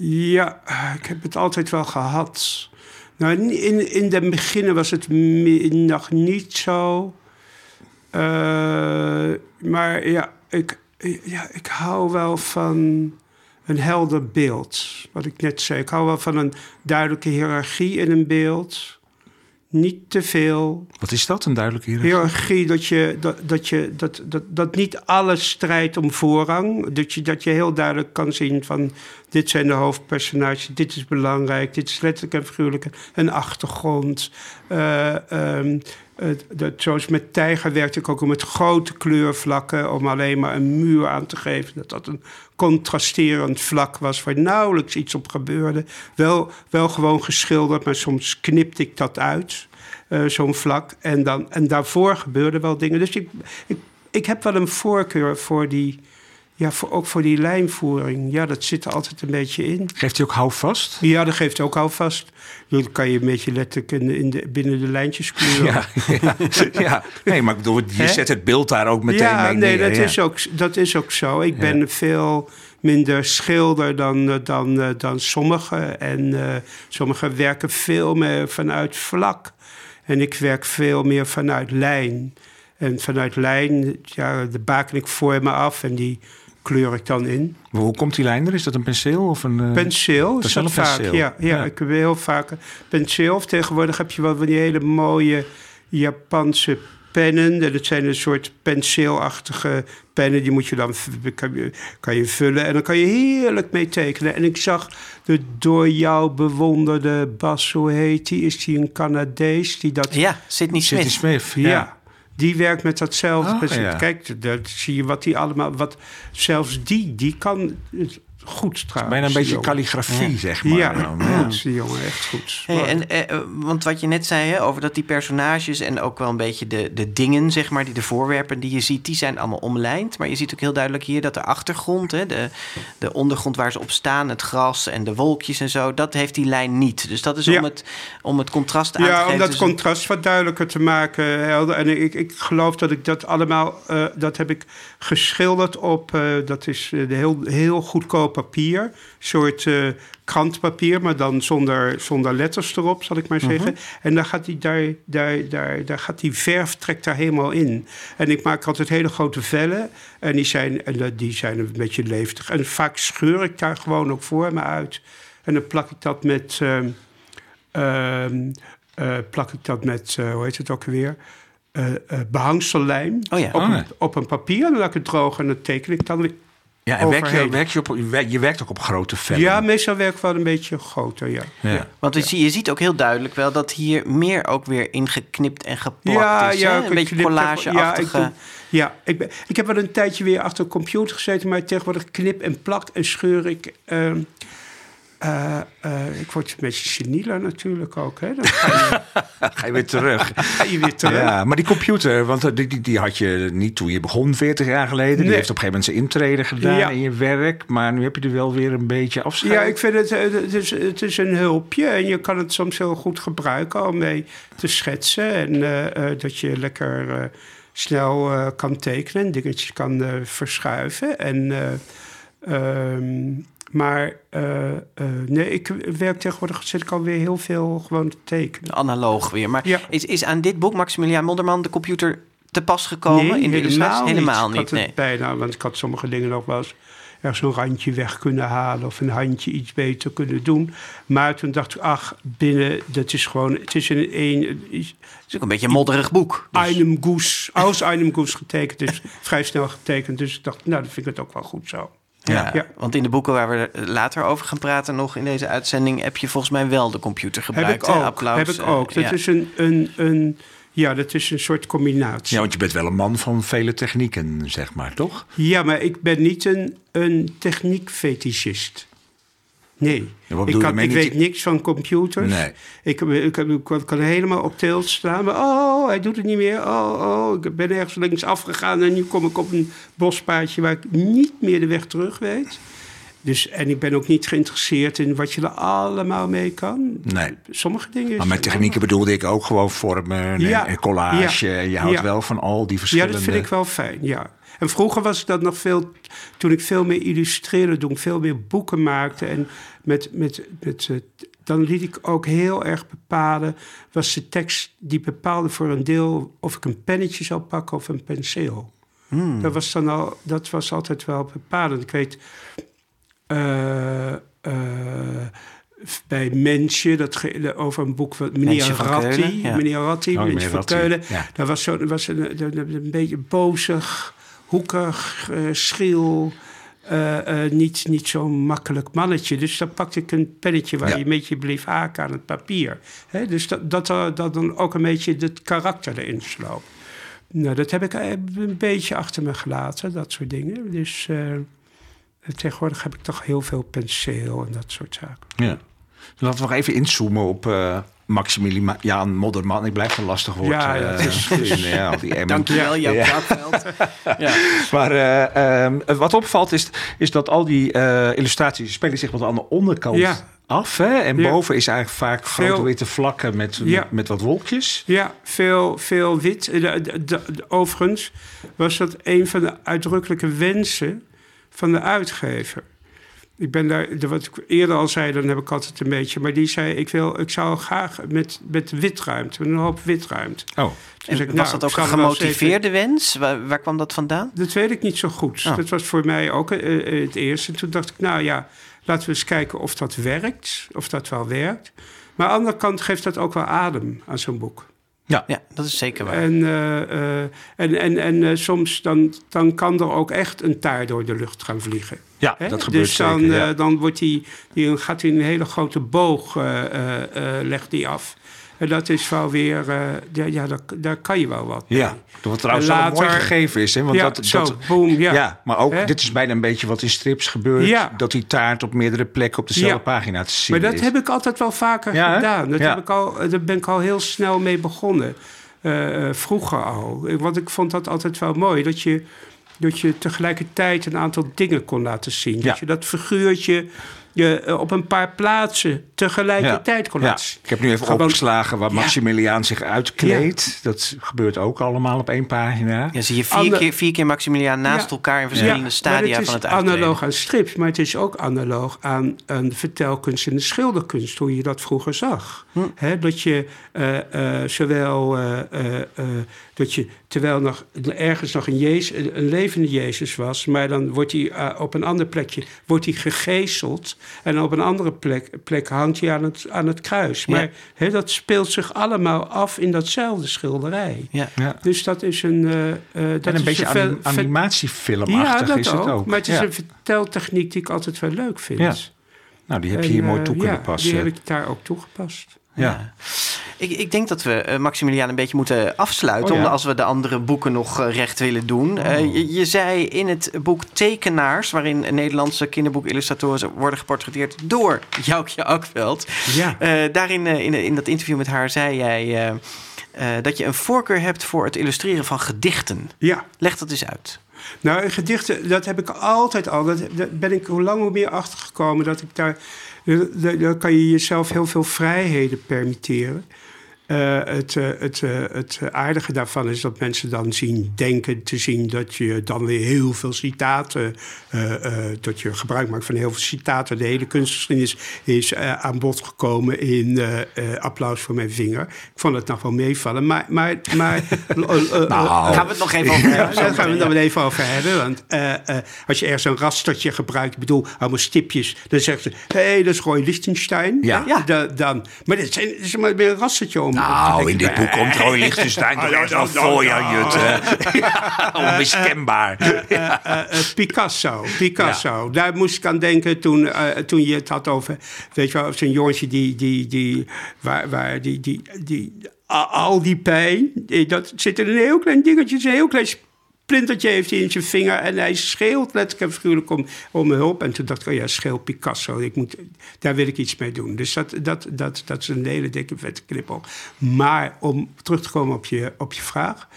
Ja, ik heb het altijd wel gehad. Nou, in, in de beginnen was het nog niet zo. Eh, maar ja ik, ja, ik hou wel van een helder beeld. Wat ik net zei. Ik hou wel van een duidelijke hiërarchie in een beeld. Niet te veel. Wat is dat, een duidelijke hier? Hiërarchie, dat, je, dat, dat, je, dat, dat, dat niet alles strijdt om voorrang. Dat je, dat je heel duidelijk kan zien van... dit zijn de hoofdpersonages, dit is belangrijk... dit is letterlijk en figuurlijk een achtergrond. Eh, ehm, eh, dat, zoals met Tijger werkte ik ook om met grote kleurvlakken... om alleen maar een muur aan te geven. Dat dat een contrasterend vlak was... waar nauwelijks iets op gebeurde. Wel, wel gewoon geschilderd, maar soms knipte ik dat uit eh, zo'n vlak. En, dan, en daarvoor gebeurden wel dingen. Dus ik, ik, ik heb wel een voorkeur voor die, ja, voor, ook voor die lijnvoering. Ja, dat zit er altijd een beetje in. Geeft hij ook houvast? Ja, dat geeft ook alvast. Dan kan je een beetje letterlijk in, de- in de, binnen de lijntjes kleuren. Ja, (laughs) ja, ja. Nee, maar ik bedoel, je zet het beeld daar ook meteen ja, mee nee, neer, dat, ja. Is ook, dat is ook zo. Ik ben veel minder schilder dan, eh, dan, eh, dan sommigen. En eh, sommigen werken veel meer vanuit vlak. En ik werk veel meer vanuit lijn. En vanuit lijn, ja, de baken ik voor me af en die kleur ik dan in. Maar hoe komt die lijn er? Is dat een penseel of een... eh, Penseel is dat vaak. Ja, ja, Ja. ik heb heel vaak een penseel. Of tegenwoordig heb je wel van die hele mooie Japanse pennen. En Dat zijn een soort penseelachtige pennen. Die moet je dan kan je, kan je vullen. En dan kan je heerlijk mee tekenen. En ik zag de door jou bewonderde Bas, hoe heet die? Is die een Canadees? Die dat Ja, Sidney Sidney Smith. Smith. ja. Die werkt met datzelfde. Oh, ja. Kijk, daar zie je wat die allemaal. Wat, zelfs die, die kan goed trouwens. Bijna een beetje jongen. calligrafie, zeg maar. Ja, dan. goed, die jongen, echt goed. Hey, en, eh, want wat je net zei hè, over dat die personages en ook wel een beetje de, de dingen, zeg maar, die de voorwerpen die je ziet, die zijn allemaal omlijnd. Maar je ziet ook heel duidelijk hier dat de achtergrond, hè, de, de ondergrond waar ze op staan, het gras en de wolkjes en zo, dat heeft die lijn niet. Dus dat is Ja. om, het, om het contrast aan te Ja, geven. om dat tussen- contrast wat duidelijker te maken. Helder. En ik, ik geloof dat ik dat allemaal... eh, dat heb ik geschilderd op... eh, dat is eh, de heel, heel goedkoop papier. Een soort eh, krantpapier, maar dan zonder, zonder letters erop, zal ik maar zeggen. En dan gaat die, daar, daar, daar, daar gaat die verf trekt daar helemaal in. En ik maak altijd hele grote vellen. En die zijn, en die zijn een beetje levendig. En vaak scheur ik daar gewoon ook voor me uit. En dan plak ik dat met... ehm, ehm, eh, plak ik dat met, eh, hoe heet het ook weer? Eh behangsellijm Oh ja. op, een, ja. op een papier. En dan laat ik het drogen en dan teken ik dan. Ja, en werk je, werk je, op, je werkt- je werkt ook op grote vellen. Ja, meestal werk ik wel een beetje groter, ja. Ja. Want je, ziet- je ziet ook heel duidelijk wel dat hier meer ook weer ingeknipt en geplakt Ja, is. ja, hè? Een beetje collageachtige... Ja, ik, ja ben, ik heb wel een tijdje weer achter een computer gezeten, maar tegenwoordig knip en plak en scheur ik. ehm, eh, eh, ik word een beetje senieler natuurlijk ook. Hè? Dan (laughs) ga Ga je weer terug. ga je weer terug. Ja, maar die computer, want eh, die, die, die had je niet toen je begon 40 jaar geleden. Die heeft op een gegeven moment zijn intrede gedaan Ja. in je werk. Maar nu heb je er wel weer een beetje afscheid. Ja, ik vind het, het, is, het is een hulpje en je kan het soms heel goed gebruiken om mee te schetsen. En dat je lekker snel kan tekenen en dingetjes kan verschuiven. En, eh, ehm, maar eh, eh, nee, ik werk tegenwoordig, zit ik alweer heel veel gewoon te tekenen. Analoog weer. Maar Ja. is, is aan dit boek, Maximiliaan Modderman, de computer te pas gekomen in de illustratie? Helemaal Ik niet, had het nee. bijna, want ik had sommige dingen nog wel eens ergens een randje weg kunnen halen of een handje iets beter kunnen doen. Maar toen dacht ik, ach, binnen, dat is gewoon, het is een, een Het is ook een beetje een modderig boek. Dus- einem Goes, als einem Goes getekend, dus (laughs) vrij snel getekend. Dus ik dacht, nou, dan vind ik het ook wel goed zo. Ja, Ja. Want in de boeken waar we er later over gaan praten, nog in deze uitzending, heb je volgens mij wel de computer Heb gebruikt. ik ook. Applaus, heb ik eh, ook. Dat ja. is een, een, een, ja, dat is een soort combinatie. Ja, want je bent wel een man van vele technieken, zeg maar, toch? Ja, maar ik ben niet een, een techniekfetischist. Nee. Ja, ik kan, ik weet niks van computers. Nee. Ik, ik, ik, ik kan helemaal op tilt staan. Maar, oh, hij doet het niet meer. Oh, oh, ik ben ergens links afgegaan en nu kom ik op een bospaadje waar ik niet meer de weg terug weet. Dus, en ik ben ook niet geïnteresseerd in wat je er allemaal mee kan. Nee. Sommige dingen... Maar met technieken bedoelde ik ook gewoon vormen en, Ja. collage. Ja. Je houdt Ja. wel van al die Ja, verschillende... dat vind ik wel fijn, ja. En vroeger was ik dat nog veel... Toen ik veel meer illustreerde, toen ik veel meer boeken maakte... en met, met, met, eh, dan liet ik ook heel erg bepalen... was de tekst die bepaalde voor een deel... of ik een pennetje zou pakken of een penseel. Hmm. Dat, was dan al, dat was altijd wel bepalend. Ik weet... eh, eh, bij Mensje, dat ge- over een boek van meneer Mensje van Ratti. Keulen, ja. Meneer Ratti, Oh, Mensje meneer van Keulen. ja. Daar was, zo, was een, een, een, een beetje bozig, hoekig, eh, schriel. eh, eh, niet, niet zo'n makkelijk mannetje. Dus dan pakte ik een pennetje waar Ja. je een beetje bleef haken aan het papier. Dus dat, dat, dat dan ook een beetje het karakter erin sloop. Nou, dat heb ik een beetje achter me gelaten, dat soort dingen. Dus tegenwoordig heb ik toch heel veel penseel en dat soort zaken. Ja. Laten we nog even inzoomen op Maximiliaan Modderman. Ik blijf een lastig woord. Ja, ja, eh, het is- vinden, ja, al die. Dankjewel, Jan (laughs) Ja. Ja. Maar eh, ehm, wat opvalt is, is dat al die eh, illustraties spelen zich wat aan de onderkant Ja. af. Hè? En Ja. boven is eigenlijk vaak grote Veel- witte vlakken met, Ja. met, met wat wolkjes. Ja, veel, veel wit. De- de- de- de- overigens was dat een van de uitdrukkelijke wensen van de uitgever. Ik ben daar, wat ik eerder al zei, dan heb ik altijd een beetje. Maar die zei: Ik, wil, ik zou graag met, met witruimte, met een hoop witruimte. Oh, Toen En ik, was nou, dat ook een er gemotiveerde wens? Waar, waar kwam dat vandaan? Dat weet ik niet zo goed. Oh. Dat was voor mij ook eh, eh, het eerste. En toen dacht ik, nou ja, laten we eens kijken of dat werkt. Of dat wel werkt. Maar aan de andere kant geeft dat ook wel adem aan zo'n boek. Ja, dat is zeker waar. En, eh, eh, en, en, en eh, soms dan, dan kan er ook echt een taar door de lucht gaan vliegen. ja, Hè? dat gebeurt dus dan, zeker. ja. dan wordt die, die, gaat hij een hele grote boog eh, eh, eh, legt die af. En dat is wel weer, eh, ja, ja daar, daar kan je wel wat. mee. Ja, wat trouwens En wel een mooi later- gegeven is. Hè? Want ja, dat, zo, dat, boom, ja. ja. maar ook, dit is bijna een beetje wat in strips gebeurt. Ja. Dat die taart op meerdere plekken op dezelfde pagina te zien Maar dat is. heb ik altijd wel vaker gedaan. Dat heb ik al, daar ben ik al heel snel mee begonnen. Eh, eh, vroeger al. Want ik vond dat altijd wel mooi. Dat je, dat je tegelijkertijd een aantal dingen kon laten zien. Ja. Dat je dat figuurtje je, eh, op een paar plaatsen tegelijkertijd kon Ja, laten zien. ik heb nu even Gewoon- opgeslagen waar Ja. Maximiliaan zich uitkleedt. Dat gebeurt ook allemaal op één pagina. Ja, zie je vier, Ander- keer, vier keer Maximiliaan naast Ja. elkaar in verschillende stadia het is van het uittreden. analoog aan strips, maar het is ook analoog aan, de vertelkunst en de schilderkunst, hoe je dat vroeger zag. Hm. Hè, dat je eh, eh, zowel eh, eh, eh, dat je terwijl nog ergens nog een, Jezus, een een levende Jezus was, maar dan wordt hij eh, op een ander plekje wordt hij gegezeld en op een andere plek, plek hangt hij aan het, aan het kruis. Ja. Maar hè, dat speelt zich allemaal af in datzelfde schilderij. Ja. Ja. Dus dat is een. eh, eh, dat En een is beetje anim- ver- animatiefilmachtig dat is het ook. Maar het is Ja. een verteltechniek die ik altijd wel leuk vind. Ja. Nou, die heb je En, hier mooi toe kunnen ja, passen. Die heb ik daar ook toegepast. Ja. Ik, ik denk dat we eh, Maximiliaan een beetje moeten afsluiten. Oh, ja. als we de andere boeken nog eh, recht willen doen. Eh, je, je zei in het boek Tekenaars, waarin Nederlandse kinderboekillustratoren worden geportretteerd door Joukje Akveld. Ja. Daarin, in, in dat interview met haar, zei jij dat je een voorkeur hebt voor het illustreren van gedichten. Ja. Leg dat eens uit. Nou, in gedichten, dat heb ik altijd al. Dat, daar ben ik hoe lang hoe meer achtergekomen dat ik daar. Daar kan je jezelf heel veel vrijheden permitteren. Eh, het, eh, het, eh, het aardige daarvan is dat mensen dan zien, denken te zien dat je dan weer heel veel citaten, dat je gebruik maakt van heel veel citaten. De hele kunstgeschiedenis is aan bod gekomen in applaus voor mijn vinger. Ik vond het nog wel meevallen, maar. maar, maar (laughs) Nou, Gaan we het nog even over hebben? daar gaan we het dan weer even over hebben. Want als je ergens een rastertje gebruikt, ik bedoel, allemaal stipjes, dan zegt ze: hé, hey, dat is Roy Lichtenstein. Ja. Ja. Da- dan, maar dit zijn, is maar weer een rastertje om. Nou, in dit boek komt Roy Lichtenstein (laughs) toch echt wel Jutte. (laughs) Onmiskenbaar. Eh, eh, Picasso, Picasso. Daar moest ik aan denken toen, eh, toen je het had over, weet je wel, zo'n jongetje die, die, die, waar, waar die, die, die, al die pijn, eh, dat zit in een heel klein dingetje, een heel klein splintertje heeft hij in zijn vinger en hij schreeuwt letterlijk en figuurlijk om, om hulp. En toen dacht ik, oh ja, schreeuw Picasso, ik moet, daar wil ik iets mee doen. Dus dat, dat, dat, dat is een hele dikke vette knippel. Maar om terug te komen op je, op je vraag.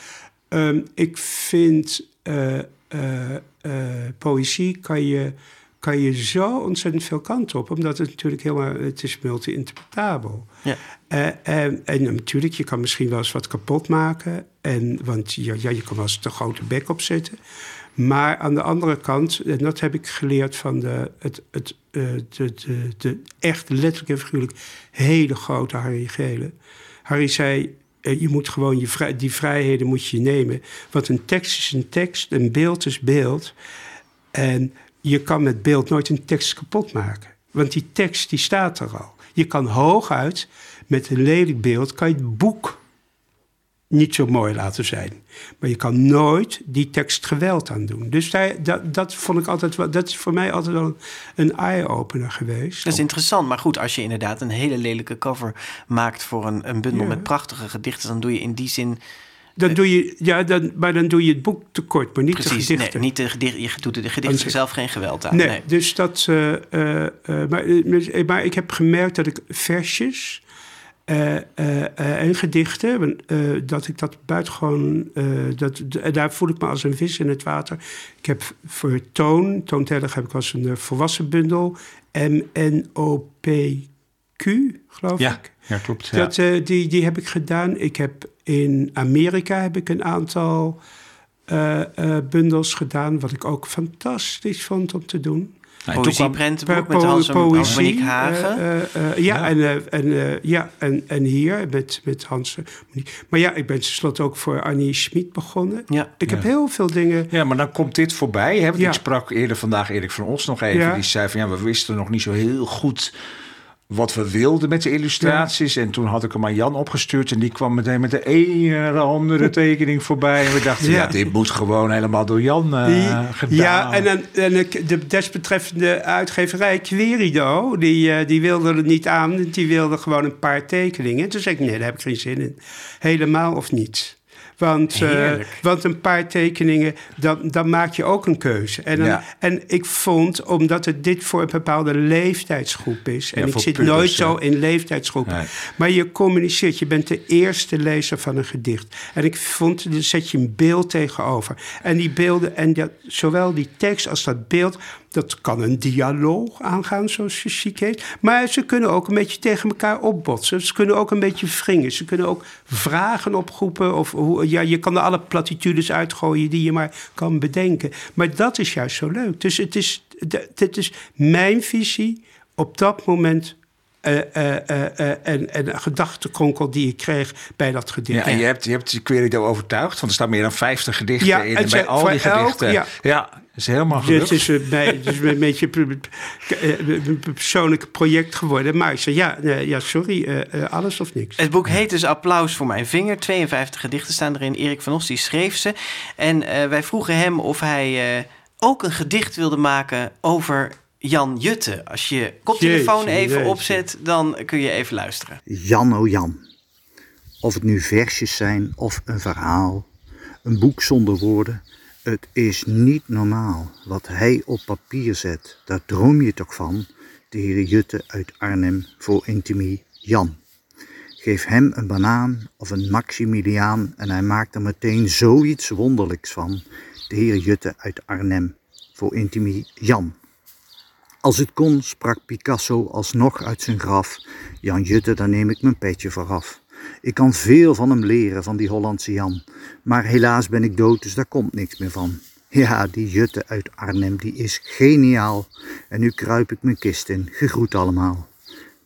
Ehm, ik vind eh, eh, eh, poëzie kan je, kan je zo ontzettend veel kanten op. Omdat het natuurlijk helemaal, het is multi-interpretabel. Ja. Eh, en, en natuurlijk, je kan misschien wel eens wat kapot maken. En, want ja, ja, je kan wel eens de grote bek opzetten. Maar aan de andere kant, en dat heb ik geleerd van de, het, het, eh, de, de, de echt letterlijk en figuurlijk hele grote Harry Gele. Harry zei, eh, je moet gewoon je die vrijheden moet je nemen. Want een tekst is een tekst, een beeld is beeld. En je kan met beeld nooit een tekst kapot maken. Want die tekst die staat er al. Je kan hooguit met een lelijk beeld kan je het boek niet zo mooi laten zijn. Maar je kan nooit die tekst geweld aan doen. Dus daar, dat, dat vond ik altijd wel, dat is voor mij altijd wel een eye-opener geweest. Dat is interessant. Maar goed, als je inderdaad een hele lelijke cover maakt voor een, een bundel Ja. met prachtige gedichten, dan doe je in die zin Dan doe je, ja, dan, maar dan doe je het boek tekort, maar niet de precies. Nee, gedichten. niet de gedichten. Je doet de gedichten Anders- zelf geen geweld aan. Nee, Nee. dus dat. eh, eh, eh, maar, maar ik heb gemerkt dat ik versjes eh, eh, eh, en gedichten, eh, dat ik dat buitengewoon. eh dat, daar voel ik me als een vis in het water. Ik heb voor Toon, Toon Tellig, heb ik als een volwassen bundel. M-N-O-P-Q, geloof Ja, ik. ja klopt. Ja. Dat, die, die heb ik gedaan. Ik heb in Amerika heb ik een aantal eh, eh, bundels gedaan, wat ik ook fantastisch vond om te doen. Nou, Poëzieprentenboek Po- met Hans Monique Hagen. eh, eh, ja, Ja. En, en, ja en, en hier met, met Hans. Maar ja, ik ben tenslotte ook voor Annie Schmid begonnen. ja. Ik heb heel veel dingen. Ja, maar dan komt dit voorbij. Hè? Want Ja. Ik sprak eerder vandaag Erik van Os nog even. Ja. Die zei van ja, we wisten nog niet zo heel goed wat we wilden met de illustraties. En toen had ik hem aan Jan opgestuurd. En die kwam meteen met de ene andere tekening voorbij. En we dachten, ja, Ja. dit moet gewoon helemaal door Jan Die- gedaan. ja, en, en ik- de desbetreffende uitgeverij Querido, die, eh, die wilde er niet aan. Die wilde gewoon een paar tekeningen. Toen zei ik, nee, daar heb ik geen zin in. Helemaal of niet. Want, eh, want een paar tekeningen, dan, dan maak je ook een keuze. En, dan- Ja. en ik vond, omdat het dit voor een bepaalde leeftijdsgroep is... en Ja, ik zit pubers, nooit zo in leeftijdsgroepen... Nee. maar je communiceert, je bent de eerste lezer van een gedicht. En ik vond, daar zet je een beeld tegenover. En die beelden, en dat, zowel die tekst als dat beeld... dat kan een dialoog aangaan, zoals je chic heet. Maar ze kunnen ook een beetje tegen elkaar opbotsen. Ze kunnen ook een beetje wringen. Ze kunnen ook vragen oproepen. Of hoe, ja, je kan er alle platitudes uitgooien die je maar kan bedenken. Maar dat is juist zo leuk. Dus het is, dit is mijn visie op dat moment... eh, eh, eh, en, en een gedachtenkronkel die ik kreeg bij dat gedicht. Ja, en je hebt, je hebt Querido overtuigd, want er staan meer dan 50 gedichten Ja, in. en bij al die elk, gedichten. ja. ja, dat is helemaal gelukt. Dit is, bij, het is een beetje een een persoonlijk project geworden. Maar ik zei, ja, ja sorry, eh, eh, alles of niks. Het boek heet dus Applaus voor mijn vinger. 52 gedichten staan erin. Erik van Os die schreef ze. En eh, wij vroegen hem of hij eh, ook een gedicht wilde maken over Jan Jutte. Als je je koptelefoon Jeetje, even jeetje. opzet, dan kun je even luisteren. Jan o Jan. Of het nu versjes zijn of een verhaal, een boek zonder woorden, het is niet normaal. Wat hij op papier zet, daar droom je toch van, de heer Jutte uit Arnhem voor intimie Jan. Geef hem een banaan of een Maximiliaan en hij maakt er meteen zoiets wonderlijks van, de heer Jutte uit Arnhem voor intimie Jan. Als het kon, sprak Picasso alsnog uit zijn graf. Jan Jutte, daar neem ik mijn petje voor af. Ik kan veel van hem leren, van die Hollandse Jan. Maar helaas ben ik dood, dus daar komt niks meer van. Ja, die Jutte uit Arnhem, die is geniaal. En nu kruip ik mijn kist in. Gegroet allemaal.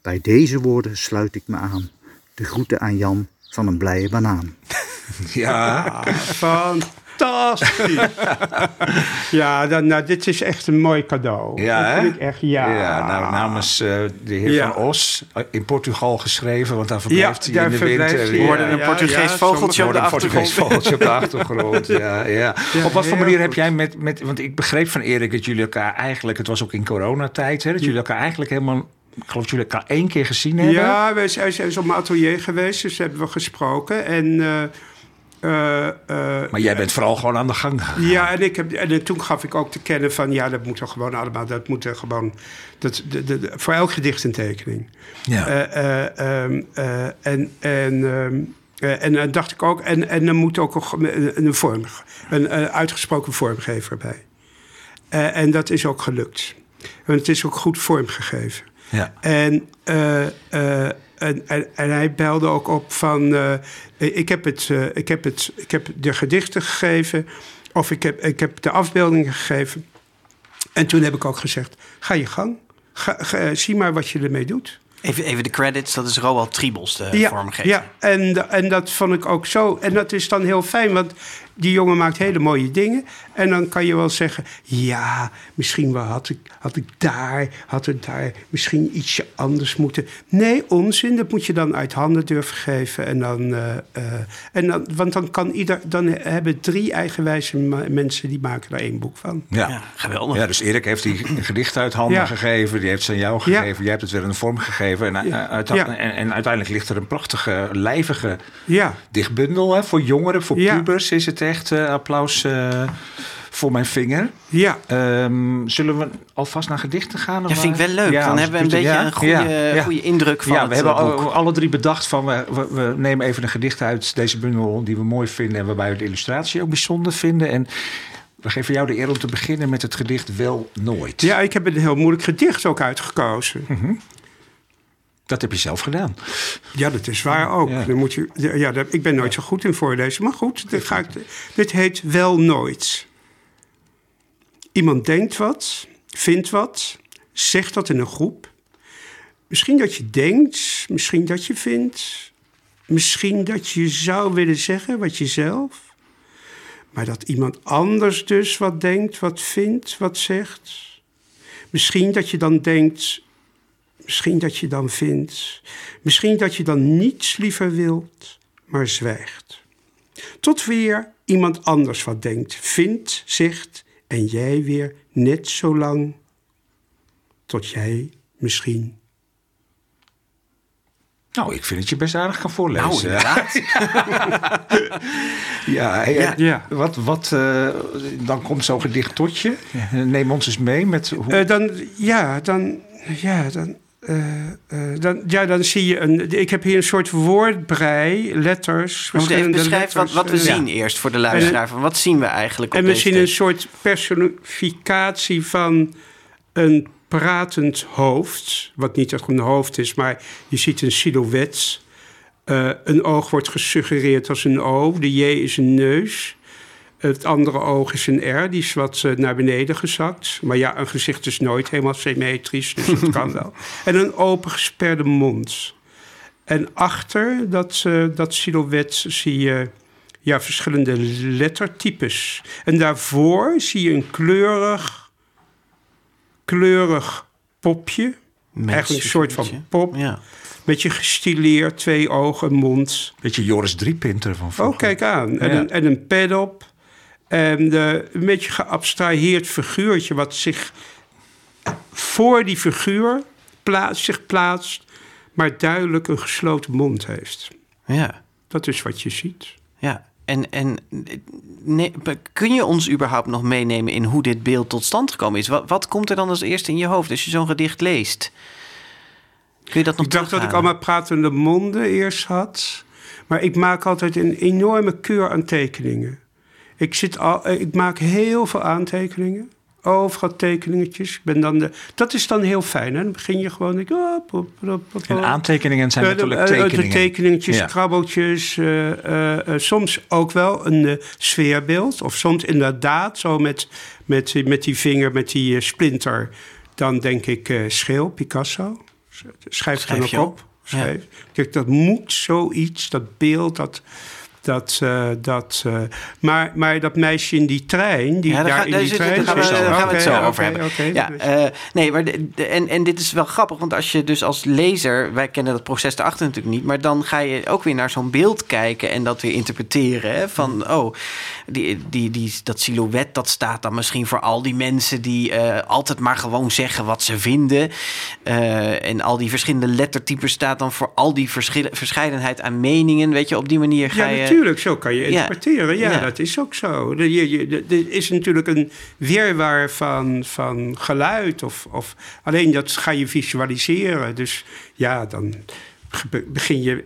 Bij deze woorden sluit ik me aan. De groeten aan Jan van een blije banaan. Ja, Fantastisch. (laughs) ja, dan, nou, dit is echt een mooi cadeau. Ja, dat hè? vind ik echt, ja. Ja, nou, namens eh, de heer Ja. Van Os eh, in Portugal geschreven, want daar verblijft Ja, hij in daar de verblijft winter. hij. We hoorden Ja, een Portugees ja, vogeltje op de een Portugees achtergrond. vogeltje op de (laughs) achtergrond. Ja, ja. Ja, op wat voor manier heb jij met, met... Want ik begreep van Erik dat jullie elkaar eigenlijk... Het was ook in coronatijd, hè? Dat jullie elkaar eigenlijk helemaal... Ik geloof dat jullie elkaar één keer gezien hebben. Ja, wij zijn, zijn op mijn atelier geweest, dus hebben we gesproken. En, eh, Maar jij bent vooral gewoon aan de gang gegaan. Ja, en, ik heb, en toen gaf ik ook te kennen van... ja, dat moet er gewoon allemaal... dat moet er gewoon... Dat, de, de, de- voor elk gedicht een tekening. Ja. Eh, eh, ehm, eh, en, en, ehm, eh, en dan dacht ik ook... en, en er moet ook een, een, vorm... een, uitgesproken vormgever bij. Eh, en dat is ook gelukt. Want het is ook goed vormgegeven. ja. En, eh, eh, en, en, en hij belde ook op van... eh, ik, heb het, eh, ik, heb het, ik heb de gedichten gegeven... of ik heb, ik heb de afbeeldingen gegeven. En toen heb ik ook gezegd... ga je gang. Ga, ga- zie maar wat je ermee doet. Even, even de credits, dat is Roald Triebels, de ja, vormgever. ja en, en dat vond ik ook zo. En dat is dan heel fijn, want die jongen maakt hele mooie dingen. En dan kan je wel zeggen, ja, misschien wel had ik, had ik daar, had het daar misschien ietsje anders moeten. Nee, onzin, dat moet je dan uit handen durven geven. En dan, eh, eh, en dan, want dan kan ieder, dan hebben drie eigenwijze mensen, die maken er één boek van. Ja. Ja, geweldig. Ja, dus Erik heeft die gedicht uit handen Ja. gegeven. Die heeft ze aan jou Ja. gegeven. Jij hebt het weer een vorm gegeven. En, Ja. eh, uit- Ja. en, en uiteindelijk ligt er een prachtige, lijvige Ja, dichtbundel. Hè, voor jongeren, voor Ja. pubers is het echt. eh, applaus eh, voor mijn vinger. ja. Ehm, zullen we alvast naar gedichten gaan? Dat vind ik wel leuk. Ja, dan hebben we een beetje ja, een goede, ja, ja. goede indruk van ja, het we hebben eh, al- alle drie bedacht van we, we, we nemen even een gedicht uit deze bundel die we mooi vinden en waarbij we de illustratie ook bijzonder vinden. En we geven jou de eer om te beginnen met het gedicht Wel Nooit. ja, ik heb een heel moeilijk gedicht ook uitgekozen. Dat heb je zelf gedaan. Ja, dat is waar ook. Ja. Dan moet je, ja, daar- ik ben nooit zo goed in voorlezen. Maar goed, dit, ga ik, dit heet wel nooit. Iemand denkt wat, vindt wat, zegt dat in een groep. Misschien dat je denkt, misschien dat je vindt. Misschien dat je zou willen zeggen wat je zelf. Maar dat iemand anders dus wat denkt, wat vindt, wat zegt. Misschien dat je dan denkt, Misschien dat je dan vindt, misschien dat je dan niets liever wilt, maar zwijgt. Tot weer iemand anders wat denkt, vindt, zegt en jij weer net zo lang. Tot jij misschien. Nou, ik vind dat je best aardig kan voorlezen. Nou, inderdaad. (laughs) Ja. Ja. Wat, wat, eh, dan komt zo'n gedicht tot je. Neem ons eens mee met hoe... Eh, dan, ja, dan, ja, dan, eh, eh, dan, ja, dan zie je een. Ik heb hier een soort woordbrei, letters. We moeten even beschrijven wat, wat we eh, zien eerst voor de luisteraar. Van wat zien we eigenlijk op En we zien een soort personificatie van een pratend hoofd. Wat niet echt een hoofd is, maar je ziet een silhouet. Een oog wordt gesuggereerd als een O. De J is een neus. Het andere oog is een R, die is wat eh, naar beneden gezakt. Maar ja, een gezicht is nooit helemaal symmetrisch, dus dat kan wel. (laughs) En een open gesperde mond. En achter dat, eh, dat silhouet zie je ja, verschillende lettertypes. En daarvoor zie je een kleurig, kleurig popje. Eigenlijk een soort van pop. Ja. Met je gestileerd, twee ogen, mond. Beetje Joris Driepinter van Oh, vroeger. kijk aan. En, Ja. een, en een pad op. En eh, een beetje geabstraheerd figuurtje... wat zich voor die figuur plaatst, zich plaatst... maar duidelijk een gesloten mond heeft. Ja. Dat is wat je ziet. Ja, en, en nee, kun je ons überhaupt nog meenemen in hoe dit beeld tot stand gekomen is? Wat, wat komt er dan als eerste in je hoofd als je zo'n gedicht leest? Kun je dat nog Ik dacht dat ik allemaal pratende monden eerst had. Maar ik maak altijd een enorme keur aan tekeningen. Ik, zit al, eh, ik maak heel veel aantekeningen. Overal tekeningetjes. Ik ben dan de, dat is dan heel fijn. Hè? Dan begin je gewoon... ik, oh, pop, pop, pop, En aantekeningen zijn Eh, natuurlijk de, eh, tekeningen. De tekeningetjes, Ja. krabbeltjes. soms ook wel een sfeerbeeld. Of soms inderdaad zo met, met, met die vinger, met die splinter. Dan denk ik schil, Picasso. Schrijf dan Schrijf ook op. op. Schrijf. Kijk, dat moet zoiets, dat beeld, dat... Dat, eh, dat, eh, maar, maar dat meisje in die trein, die Ja, daar, in die zit trein daar gaan we, zit. daar gaan we het zo over hebben. ja, eh, nee, maar de, de- en, en dit is wel grappig, want als je dus als lezer, wij kennen dat proces erachter natuurlijk niet, maar dan ga je ook weer naar zo'n beeld kijken en dat weer interpreteren. Hè, van, oh, die, die, die, dat silhouet, dat staat dan misschien voor al die mensen die altijd maar gewoon zeggen wat ze vinden. En al die verschillende lettertypes staat dan voor al die verschillen- verscheidenheid aan meningen. Weet je, op die manier ga Ja, je. Natuurlijk. Zo kan je interpreteren. Ja, Ja. dat is ook zo. Er is natuurlijk een weerwaar van, van geluid. Of, of, alleen dat ga je visualiseren. Dus ja, dan be- begin je,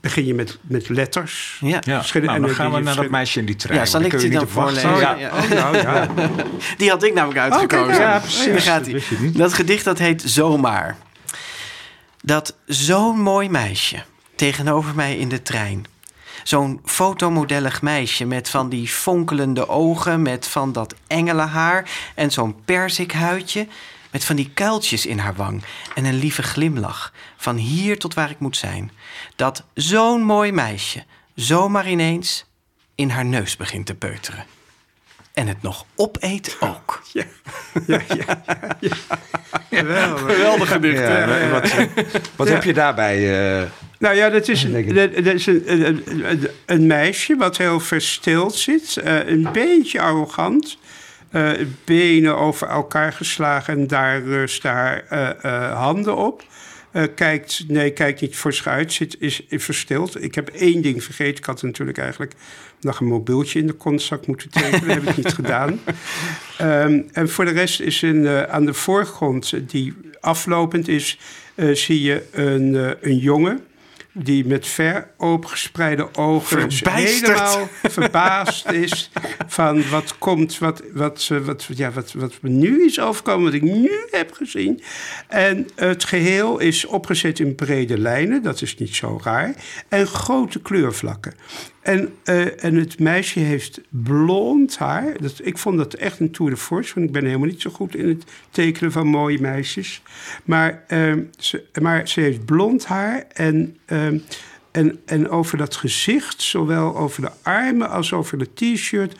begin je met, met letters. Ja. Ja, Verschillende- nou, dan gaan we naar dat meisje in die trein. Ja, zal ik kun je die niet dan voorlezen? Ja. Ja. Oh, nou ja. (laughs) Die had ik namelijk Oh, uitgekozen. aan. Ja, precies. Daar gaat hij. Dat gedicht dat heet Zomaar. Dat zo'n mooi meisje tegenover mij in de trein. Zo'n fotomodellig meisje met van die fonkelende ogen, met van dat engelenhaar en zo'n perzikhuidje, met van die kuiltjes in haar wang en een lieve glimlach, van hier tot waar ik moet zijn. Dat zo'n mooi meisje zomaar ineens in haar neus begint te peuteren. En het nog opeet ook. (laughs) Ja, ja, ja, ja. Geweldig. Geweldig gedicht. Wat wat Ja. heb je daarbij? eh, Nou ja, dat is, een, dat, is een, een, een, een meisje wat heel verstild zit. eh, een beetje arrogant. eh, benen over elkaar geslagen en daar rust haar eh, handen op. Kijkt, nee, kijkt niet voor zich uit, zit, is, is verstild. Ik heb één ding vergeten. Ik had natuurlijk eigenlijk nog een mobieltje in de kontzak moeten tekenen. dat heb ik niet gedaan. (laughs) Ehm, en voor de rest is een, aan de voorgrond, die aflopend is, zie je een, een jongen die met ver opengespreide ogen helemaal verbaasd is van wat komt, wat, wat, wat, wat, ja, wat, wat me nu is overkomen, wat ik nu heb gezien. En het geheel is opgezet in brede lijnen, dat is niet zo raar, en grote kleurvlakken. En, eh, en het meisje heeft blond haar. Dat, ik vond dat echt een tour de force, want ik ben helemaal niet zo goed in het tekenen van mooie meisjes. Maar, ehm, ze, maar ze heeft blond haar en, ehm, en, en over dat gezicht, zowel over de armen als over de t-shirt,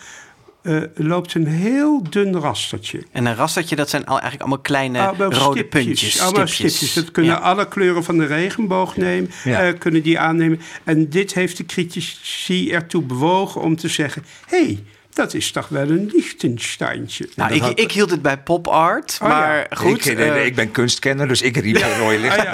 eh, loopt een heel dun rastertje. En een rastertje, dat zijn al, eigenlijk allemaal kleine Allemaal rode stipjes, puntjes. Allemaal stipjes. Dat kunnen Ja. alle kleuren van de regenboog nemen, Ja. eh, kunnen die aannemen. En dit heeft de critici ertoe bewogen om te zeggen... hé, hey, dat is toch wel een Liechtensteintje. Nou, ik, ik hield het bij pop art, Oh, ja. maar goed. ik, eh, ik ben kunstkenner, dus ik riep een rode licht. Ah.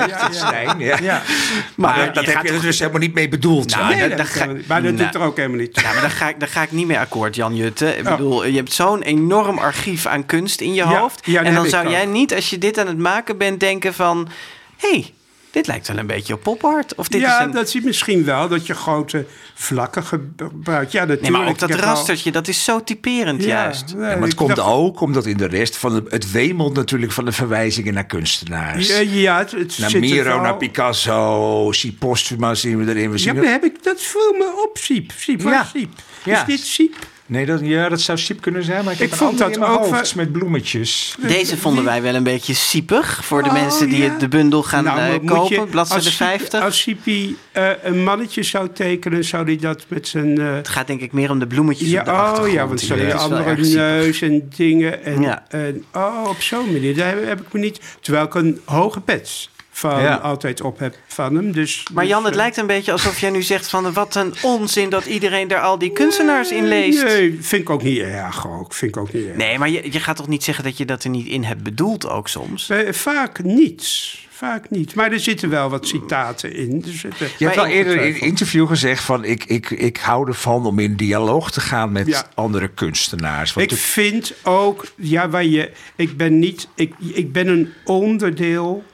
Maar, dat heb gaat je toch- dus helemaal niet mee bedoeld. Nou? Nee, dat- dat ga- niet. maar dat nou. doet er ook helemaal niet. Ja, maar daar ga, ik, daar ga ik niet mee akkoord, Jan Jutte. Ik Oh. bedoel, je hebt zo'n enorm archief aan kunst in je Ja, hoofd. ja, en dan zou jij ook. niet, als je dit aan het maken bent, denken van... hé, hey, dit lijkt wel een beetje op pop art. Of dit ja, is een... dat zie je misschien wel, dat je grote vlakken gebruikt. Ja, natuurlijk. Nee, maar ook dat rastertje, dat is zo typerend Ja, juist. nee, Ja, maar het komt dacht- ook omdat in de rest van de, het wemelt natuurlijk van de verwijzingen naar kunstenaars. Ja, ja, het, het naar zit er Miro, wel- naar Picasso, Siep Postuma zien we erin. We Ja, maar heb ik, dat viel me op, Siep. Ja. Siep? Ja. Is dit Siep? Nee, dat, ja, dat zou Siep kunnen zijn, maar ik, Ik heb een vond dat in mijn ook hoofd met bloemetjes. Deze vonden wij wel een beetje siepig. Voor de Oh, mensen die ja. het de bundel gaan Nou, eh, moet je- kopen. Bladzijde als Siep- 50. Als Siepie eh, een mannetje zou tekenen, zou hij dat met zijn... eh, Het gaat denk ik meer om de bloemetjes ja, op de oh achtergrond. ja, want zo je andere neus en dingen. En, Ja. en, oh, op zo'n manier. Daar heb, heb ik me niet... Terwijl ik een hoge pet van Ja. altijd op heb van hem. Dus, Maar dus, Jan, het eh, lijkt een beetje alsof jij nu zegt van... wat een onzin dat iedereen daar al die kunstenaars in leest. Nee, vind ik ook niet erg. Ook. Vind ik ook niet erg. Nee, maar je, je gaat toch niet zeggen dat je dat er niet in hebt bedoeld ook soms? Eh, Vaak niet. Vaak niet. Maar er zitten wel wat citaten in. Er zitten, Je hebt al eerder in een interview gezegd van ik, ik, ik hou ervan om in dialoog te gaan met Ja. andere kunstenaars. Want Ik vind ook, ja, waar je, ik ben niet, ik, ik ben een onderdeel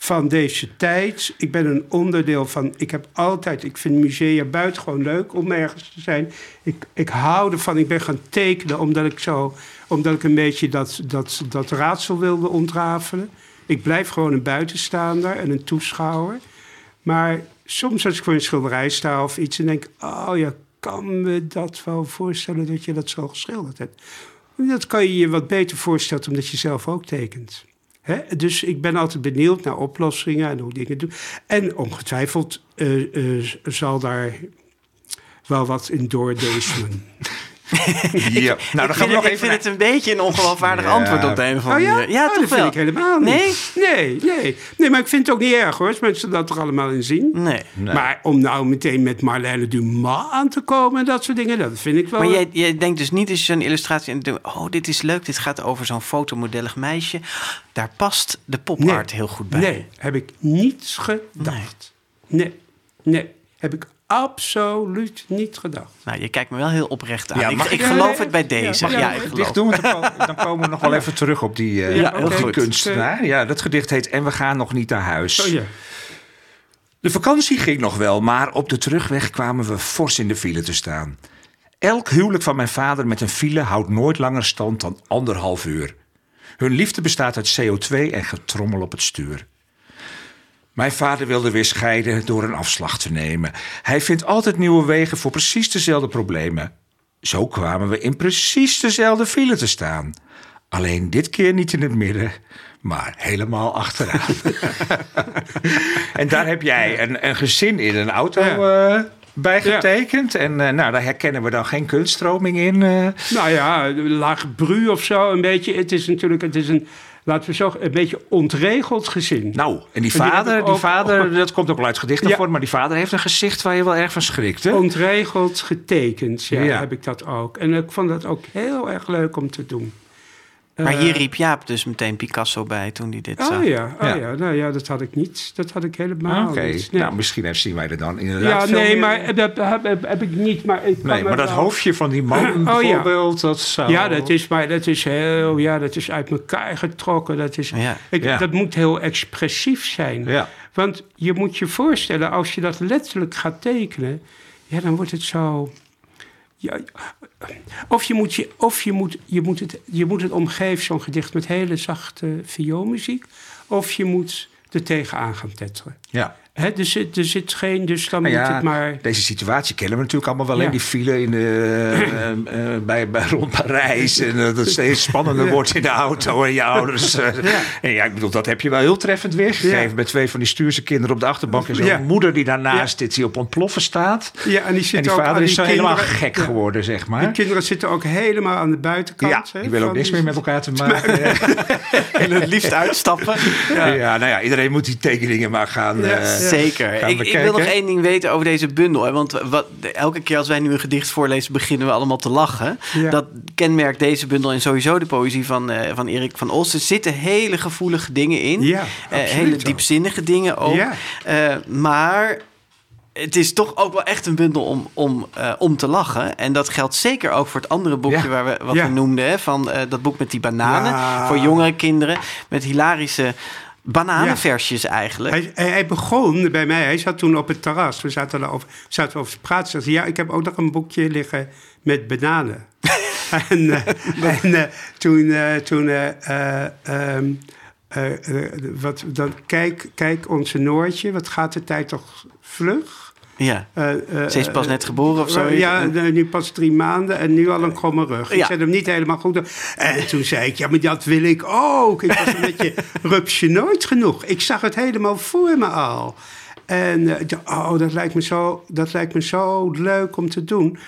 van deze tijd. Ik ben een onderdeel van, ik heb altijd, ik vind musea buitengewoon leuk om ergens te zijn. Ik, ik hou ervan, ik ben gaan tekenen omdat ik zo, omdat ik een beetje dat, dat, dat raadsel wilde ontrafelen. Ik blijf gewoon een buitenstaander en een toeschouwer. Maar soms als ik voor een schilderij sta of iets en denk, oh ja, kan me dat wel voorstellen dat je dat zo geschilderd hebt. Dat kan je je wat beter voorstellen omdat je zelf ook tekent. Dus ik ben altijd benieuwd naar oplossingen en hoe dingen doen. En ongetwijfeld eh, eh, zal daar wel wat in doordezelen. (laughs) (laughs) ja. Nou, dan ik gaan vind, we nog het, ik even vind het een beetje een ongeloofwaardig Ja. antwoord op de een of Oh andere ja? manier. Ja, Oh, toch dat wel? vind ik helemaal niet. Nee? Nee, nee. Nee, maar ik vind het ook niet erg hoor, als mensen dat er allemaal in zien. Nee. Maar om nou meteen met Marlène Dumas aan te komen en dat soort dingen, dat vind ik wel... Maar jij, jij denkt dus niet als je zo'n illustratie... en denkt, oh, dit is leuk, dit gaat over zo'n fotomodellig meisje. Daar past de pop Nee. art heel goed bij. Nee, heb ik niet gedacht. Nee, nee, heb ik absoluut niet gedacht. Nou, je kijkt me wel heel oprecht aan. Ja, ik mag ik ik- geloof Ja, het bij ja, deze. Ja, ik geloof dicht doen. Dan komen, we nog wel even terug op die, eh, Ja, op heel die goed. kunstenaar. Ja, dat gedicht heet En we gaan nog niet naar huis. Oh ja. De vakantie ging nog wel, maar op de terugweg kwamen we fors in de file te staan. Elk huwelijk van mijn vader met een file houdt nooit langer stand dan anderhalf uur. Hun liefde bestaat uit CO2 en getrommel op het stuur. Mijn vader wilde weer scheiden door een afslag te nemen. Hij vindt altijd nieuwe wegen voor precies dezelfde problemen. Zo kwamen we in precies dezelfde file te staan. Alleen dit keer niet in het midden, maar helemaal achteraan. (laughs) en daar heb jij een, een gezin in een auto Ja. eh, bij getekend. En eh, nou, daar herkennen we dan geen kunststroming in. eh. Nou ja, de lage bru of zo, een beetje. Het is natuurlijk, het is een, laten we zeggen, een beetje ontregeld gezin. Nou, en die En die vader, die vader (laughs) dat komt ook wel uit gedichten Ja. voor, maar die vader heeft een gezicht waar je wel erg van schrikt. Hè? Ontregeld getekend, ja, Ja. heb ik dat ook. En ik vond dat ook heel erg leuk om te doen. Maar Eh, hier riep Jaap dus meteen Picasso bij toen hij dit zag. Oh ja, oh Ja. ja. nou ja, dat had ik niet. Dat had ik helemaal Oké, niet. Nee. nou misschien zien wij er dan inderdaad ja, veel nee, meer- maar dat heb, heb, heb ik niet. Maar, ik Nee, maar dat wel- hoofdje van die man (clears throat) Oh, ja. bijvoorbeeld, dat zou... Ja, dat is, maar dat is heel, ja, dat is uit elkaar getrokken. Dat, is, Ja. ik, Ja. dat moet heel expressief zijn. Ja. Want je moet je voorstellen, als je dat letterlijk gaat tekenen, ja, dan wordt het zo. Ja, of je moet, je, of je moet, je moet, het, je moet het omgeven, zo'n gedicht, met hele zachte vioolmuziek. Of je moet er tegenaan gaan tetteren. Ja. Hè, er, zit, er zit geen, dus dan Nou moet ja, het maar... Deze situatie kennen we natuurlijk allemaal wel. Ja. Die file in de, (clears throat) eh, eh, bij, bij rond Parijs. En eh, dat het steeds spannender wordt in de auto. En je ouders. eh, En ja, ik bedoel, dat heb je wel heel treffend weergegeven. Ja. Met twee van die stuurse kinderen op de achterbank. En zo'n Ja. moeder die daarnaast Ja. zit, die op ontploffen staat. Ja, en die, En zitten die ook vader is zo helemaal gek ja. geworden, zeg De maar. kinderen zitten ook helemaal aan de buitenkant. Ja, die willen ook niks meer met elkaar te (laughs) maken. (laughs) En het liefst uitstappen. Ja. nou ja, iedereen moet die tekeningen maar gaan... Zeker. Ik, wil nog één ding weten over deze bundel. Hè? Want wat, elke keer als wij nu een gedicht voorlezen, beginnen we allemaal te lachen. Ja. Dat kenmerkt deze bundel en sowieso de poëzie van, eh, van Erik van Os. Er zitten hele gevoelige dingen in. Ja, Eh, hele diepzinnige dingen ook. Ja. Eh, maar het is toch ook wel echt een bundel om, om, om te lachen. En dat geldt zeker ook voor het andere boekje Ja. waar we, wat Ja. we noemden. Hè? Van dat boek met die bananen. Ja. Voor jongere kinderen. Met hilarische bananenversjes eigenlijk. Hij, hij, hij begon bij mij, hij zat toen op het terras. We zaten daarover, zaten over te praten. Zei, hij, ja, ik heb ook nog een boekje liggen met bananen. (laughs) en en toen, eh, toen wat, dan, kijk, kijk onze Noortje, wat gaat de tijd toch vlug? Ja. Eh, eh, Ze is pas net geboren of zo. Eh, ja, nu pas drie maanden en nu al een kromme rug. Ik zet hem niet helemaal goed. En toen zei ik, ja, maar dat wil ik ook. Ik was een (laughs) beetje rupsje nooit genoeg. Ik zag het helemaal voor me al. En oh, dat lijkt, me zo, dat lijkt me zo leuk om te doen.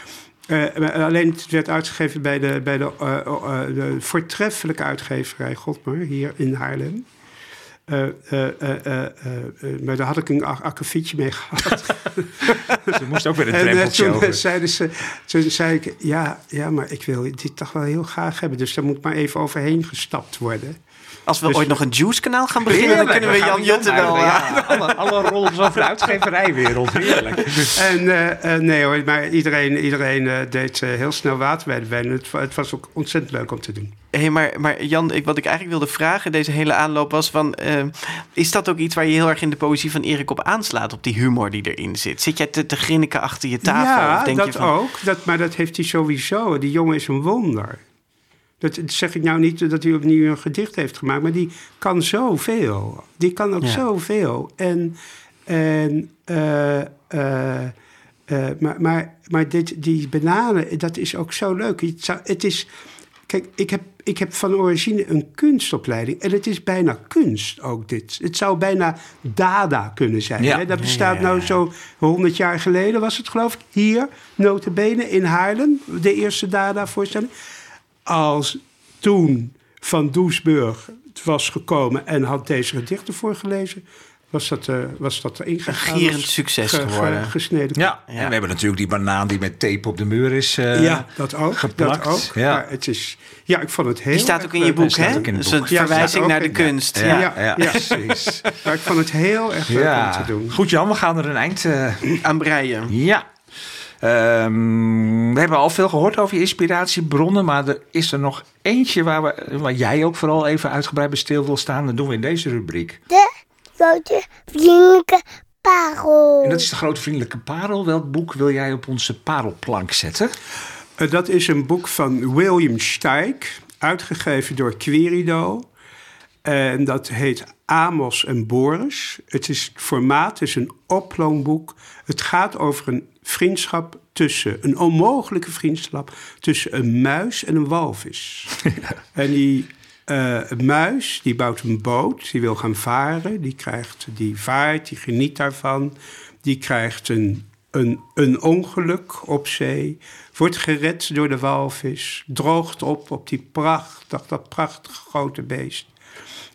Alleen het werd uitgegeven bij de, bij de, eh, eh, de voortreffelijke uitgeverij Godmer hier in Haarlem. Maar daar had ik een ak- akkefietje mee gehad. (laughs) Ze moest ook weer een (laughs) En eh, drempeltje toen, over. zeiden ze, toen zei ik, ja, ja, maar ik wil dit toch wel heel graag hebben. Dus daar moet maar even overheen gestapt worden. Als we Dus- ooit nog een juice-kanaal gaan beginnen, dan kunnen we Jan Jutte wel... Ja, alle, alle rollen over de uitgeverijwereld. Heerlijk. (laughs) En eh, eh, nee hoor, maar iedereen, iedereen eh, deed eh, heel snel water bij de wijn. Het, wa- het was ook ontzettend leuk om te doen. Hey, maar, maar Jan, ik, wat ik eigenlijk wilde vragen, deze hele aanloop was van... eh, is dat ook iets waar je heel erg in de poëzie van Erik op aanslaat? Op die humor die erin zit? Zit jij te, te grinniken achter je tafel? ja, of denk dat je van, ook. Dat, maar dat heeft hij sowieso. Die jongen is een wonder. Dat zeg ik nou niet dat hij opnieuw een gedicht heeft gemaakt, maar die kan zoveel. Die kan ook Ja. zoveel. En, en eh, eh, eh, maar, maar, maar dit, die bananen, dat is ook zo leuk. Het, zou- het is, kijk, ik heb, ik heb van origine een kunstopleiding. En het is bijna kunst ook dit. Het zou bijna dada kunnen zijn. Ja. Hè? Dat bestaat nou zo 100 jaar geleden was het geloof ik. Hier, notabene in Haarlem, de eerste dada-voorstelling. Als toen Van Doesburg was gekomen en had deze gedichten voorgelezen... was dat, eh was dat erin gegaan. gierend succes ge- ge- geworden. gesneden Ja, Ja. en we hebben natuurlijk die banaan die met tape op de muur is eh, ja, dat ook. geplakt. Dat ook. Ja. Maar het is, ja, ik vond het heel Die staat ook in je boek, hè? Dus een verwijzing naar de kunst. Ja, Ja. ja, Ja. precies. Maar ik vond het heel erg leuk Ja. om te doen. Goed Jan, we gaan er een eind... eh, Aan breien. ja. Ehm, we hebben al veel gehoord over je inspiratiebronnen, maar er is er nog eentje waar, we, waar jij ook vooral even uitgebreid bij stil wil staan. Dat doen we in deze rubriek. De grote vriendelijke parel. En dat is de grote vriendelijke parel. Welk boek wil jij op onze parelplank zetten? Eh, Dat is een boek van William Steig, uitgegeven door Querido. En dat heet Amos en Boris. Het is het formaat, het is een oploonboek. Het gaat over een vriendschap tussen, een onmogelijke vriendschap tussen een muis en een walvis. (laughs) En die eh, muis, die bouwt een boot, die wil gaan varen. Die, krijgt, die vaart, die geniet daarvan. Die krijgt een, een, een ongeluk op zee. Wordt gered door de walvis. Droogt op op die prachtig, dat prachtige grote beest.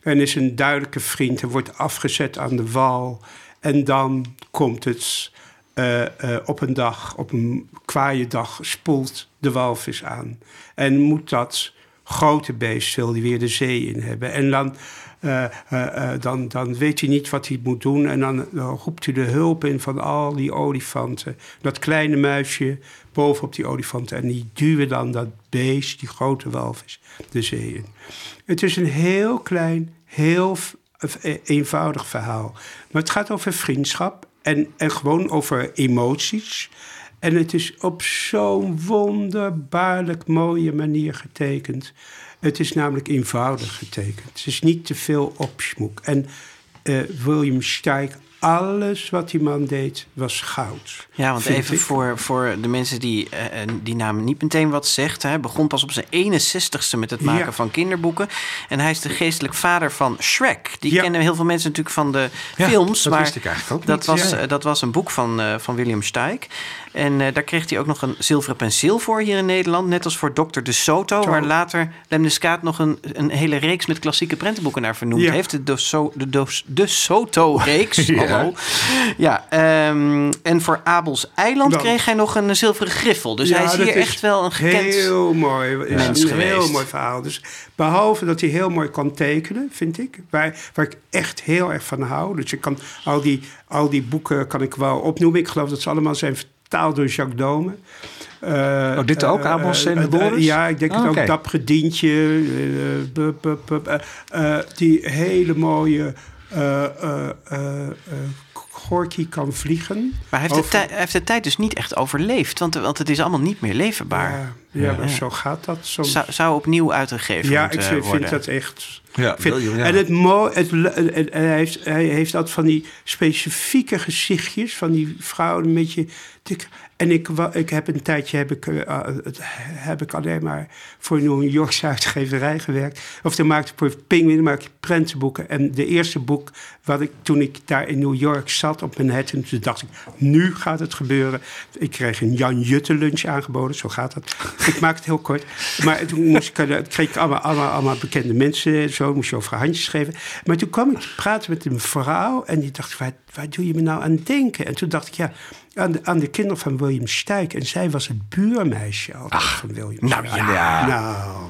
En is een duidelijke vriend en wordt afgezet aan de wal. En dan komt het eh, eh, op een dag, op een kwaaie dag, spoelt de walvis aan. En moet dat grote beest, wil hij weer de zee in hebben. En dan, eh, dan, dan weet hij niet wat hij moet doen. En dan, dan roept hij de hulp in van al die olifanten. Dat kleine muisje bovenop die olifanten. En die duwen dan dat beest, die grote walvis, de zee in. Het is een heel klein, heel een eenvoudig verhaal. Maar het gaat over vriendschap en, en gewoon over emoties. En het is op zo'n wonderbaarlijk mooie manier getekend. Het is namelijk eenvoudig getekend. Het is niet te veel opsmoek. En eh, William Steig, alles wat die man deed, was goud. Ja, want even ik. voor, voor de mensen die eh, eh, die naam niet meteen wat zegt. Hij begon pas op zijn 61ste met het maken Ja. van kinderboeken. En hij is de geestelijk vader van Shrek. Die Ja. kennen heel veel mensen natuurlijk van de Ja, films. dat maar wist ik eigenlijk ook dat niet. Was, Ja. eh, dat was een boek van, eh, van William Steig. En eh, daar kreeg hij ook nog een zilveren penseel voor hier in Nederland. Net als voor Dr. De Soto. Zo. Waar later Lem de Skaat nog een, een hele reeks met klassieke prentenboeken naar vernoemd Ja. heeft. De, de, so, de, de, de Soto-reeks. (laughs) Ja. Hallo. Ja, ehm, en voor Abels Eiland Dan- kreeg hij nog een zilveren griffel. Dus Ja, hij is hier echt wel een gekend... Heel mooi. Is mens een geweest. heel mooi verhaal. Dus behalve dat hij heel mooi kan tekenen, vind ik. Waar, waar ik echt heel erg van hou. Dus ik kan al die, al die boeken kan ik wel opnoemen. Ik geloof dat ze allemaal zijn vertaald door Jacques Dome. Eh, Oh, dit ook, eh, Amos en eh, Boris? ja, ik denk Ah, het ook. Dappere Dientje. eh, bup, bup, bup, eh, eh, die hele mooie... eh eh eh, eh, Gorky kan vliegen. Maar hij heeft, de Over- tij- hij heeft de tijd dus niet echt overleefd. Want, want het is allemaal niet meer leverbaar. Ja, ja, maar Ja. zo gaat dat soms. Zou, zou opnieuw uitgegeven Ja, ik moeten vind, worden. dat echt. Ja, ik vind- William, ja. En het en hij, heeft, hij heeft dat van die specifieke gezichtjes van die vrouwen een beetje En ik, ik heb een tijdje heb ik, eh, het- heb ik alleen maar voor een New Yorkse uitgeverij gewerkt. Of dan maakte ik Penguin maakte ik prentenboeken. En de eerste boek wat ik toen ik daar in New York zat op Manhattan, toen dacht ik, nu gaat het gebeuren. Ik kreeg een Jan Jutte lunch aangeboden, zo gaat dat. (laughs) ik maak het heel kort. Maar toen moest ik, eh, kreeg ik allemaal, allemaal, bekende mensen en zo, moest je over handjes geven. Maar toen kwam ik te praten met een vrouw en die dacht, waar, waar doe je me nou aan denken? En toen dacht ik, ja, aan de, aan de kinderen van William Stijk. En zij was het buurmeisje altijd van William nou Stijk. ja. Nou,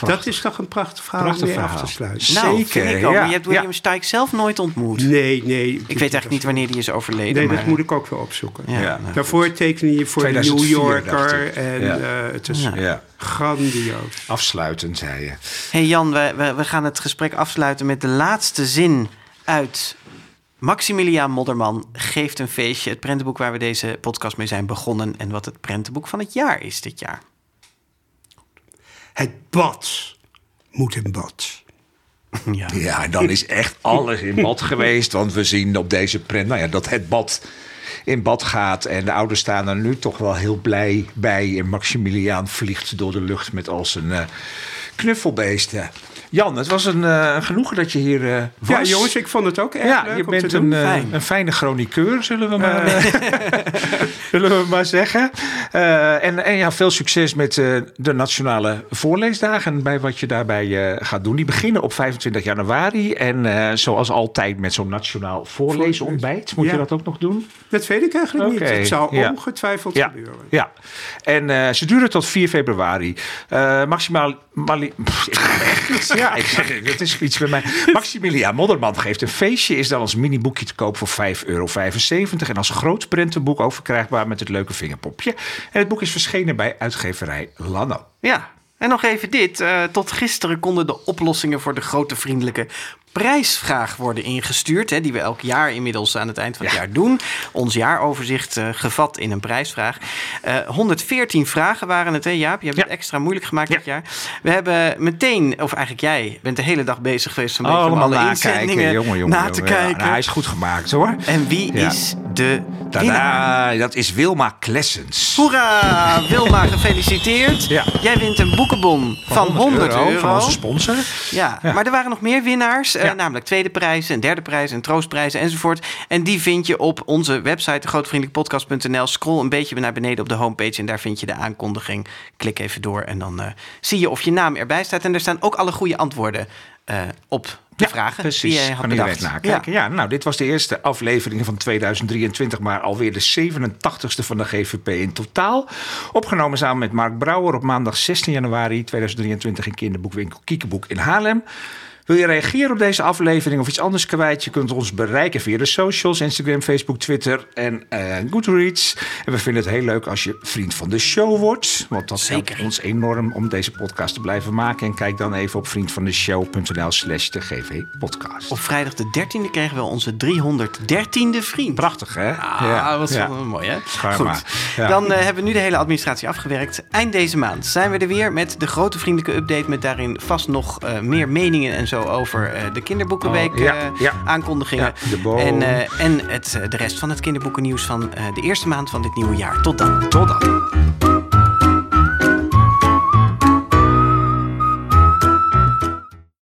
dat is toch een prachtig verhaal Prachtig om mee af verhaal. te sluiten. Nou, Zeker, vind ik ook. ja, Maar je hebt William ja. Steig zelf nooit ontmoet. Nee, nee. Ik weet eigenlijk niet wanneer die is overleden. Nee, maar... dat moet ik ook wel opzoeken. Ja, Ja. nou, Daarvoor tekende je voor de New 2004 dacht Yorker. En Ja. eh, het is Ja. grandioos. Afsluitend, zei je. hey Jan, we, we, we gaan het gesprek afsluiten met de laatste zin uit Maximiliaan Modderman geeft een feestje. Het prentenboek waar we deze podcast mee zijn begonnen. En wat het prentenboek van het jaar is dit jaar. Het bad moet in bad. (laughs) Ja. Dan is echt alles in bad (laughs) geweest. Want we zien op deze print nou ja, dat het bad in bad gaat. En de ouders staan er nu toch wel heel blij bij. En Maximiliaan vliegt door de lucht met al zijn eh, knuffelbeesten. Jan, het was een eh, genoegen dat je hier eh, was. Ja, jongens, ik vond het ook erg Ja, leuk je om bent te een, eh, Fijn. een fijne chroniqueur, zullen we maar, (laughs) zullen we maar zeggen. En, en ja, veel succes met de Nationale Voorleesdagen. Bij wat je daarbij gaat doen. Die beginnen op 25 januari. En zoals altijd met zo'n Nationaal Voorleesontbijt. Moet je dat ook nog doen? Dat weet ik eigenlijk niet. Het zal ja. ongetwijfeld Ja, gebeuren. ja. En ze duren tot 4 februari. Maximaal. Mali. Ja, ik zeg het. Dat is iets bij mij. Maximiliaan Modderman geeft een feestje. Is dan als miniboekje te koop voor 5,75 euro. En als groot prentenboek ook verkrijgbaar met het leuke vingerpopje. En het boek is verschenen bij uitgeverij Lano. Ja, en nog even dit. Eh, tot gisteren konden de oplossingen voor de grote vriendelijke prijsvraag worden ingestuurd. Hè, die we elk jaar inmiddels aan het eind van het Ja. jaar doen. Ons jaaroverzicht eh, gevat in een prijsvraag. Eh 114 vragen waren het, hè Jaap? Je hebt Ja. het extra moeilijk gemaakt Ja. dit jaar. We hebben meteen, of eigenlijk jij, bent de hele dag bezig geweest... Om Allemaal alle inzendingen Jongen, jongen, na te jongen. Kijken. nou, hij is goed gemaakt hoor. En wie is de? Tada, dat is Wilma Klessens. Hoera! Wilma, gefeliciteerd. Jij wint een boekenbon van 100 euro. van onze sponsor. Ja, Ja. maar er waren nog meer winnaars. Ja. namelijk tweede prijzen, en derde prijzen en troostprijzen enzovoort. En die vind je op onze website, degrootvriendelijkpodcast.nl. Scroll een beetje naar beneden op de homepage en daar vind je de aankondiging. Klik even door en dan eh, zie je of je naam erbij staat. En er staan ook alle goede antwoorden eh, op de vragen precies. die jij had bedacht. nakijken. Ja. nou, dit was de eerste aflevering van 2023, maar alweer de 87ste van de GVP in totaal. Opgenomen samen met Mark Brouwer op maandag 16 januari 2023 in kinderboekwinkel Kiekeboek in Haarlem. Wil je reageren op deze aflevering of iets anders kwijt? Je kunt ons bereiken via de socials, Instagram, Facebook, Twitter en eh, Goodreads. En we vinden het heel leuk als je vriend van de show wordt. Want dat Zeker. helpt ons enorm om deze podcast te blijven maken. En kijk dan even op vriendvandeshow.nl slash de GV podcast. Op vrijdag de 13e kregen we onze 313e vriend. Prachtig, hè? Ah, wat zo mooi, hè? Goed. Ja. Dan eh, hebben we nu de hele administratie afgewerkt. Eind deze maand zijn we er weer met de grote vriendelijke update... met daarin vast nog eh, meer meningen en zo over eh, de kinderboekenweek Oh, ja, eh, ja. aankondigingen. Ja, en eh, en het, de rest van het kinderboekennieuws van de eerste maand van dit nieuwe jaar. Tot dan. Tot dan.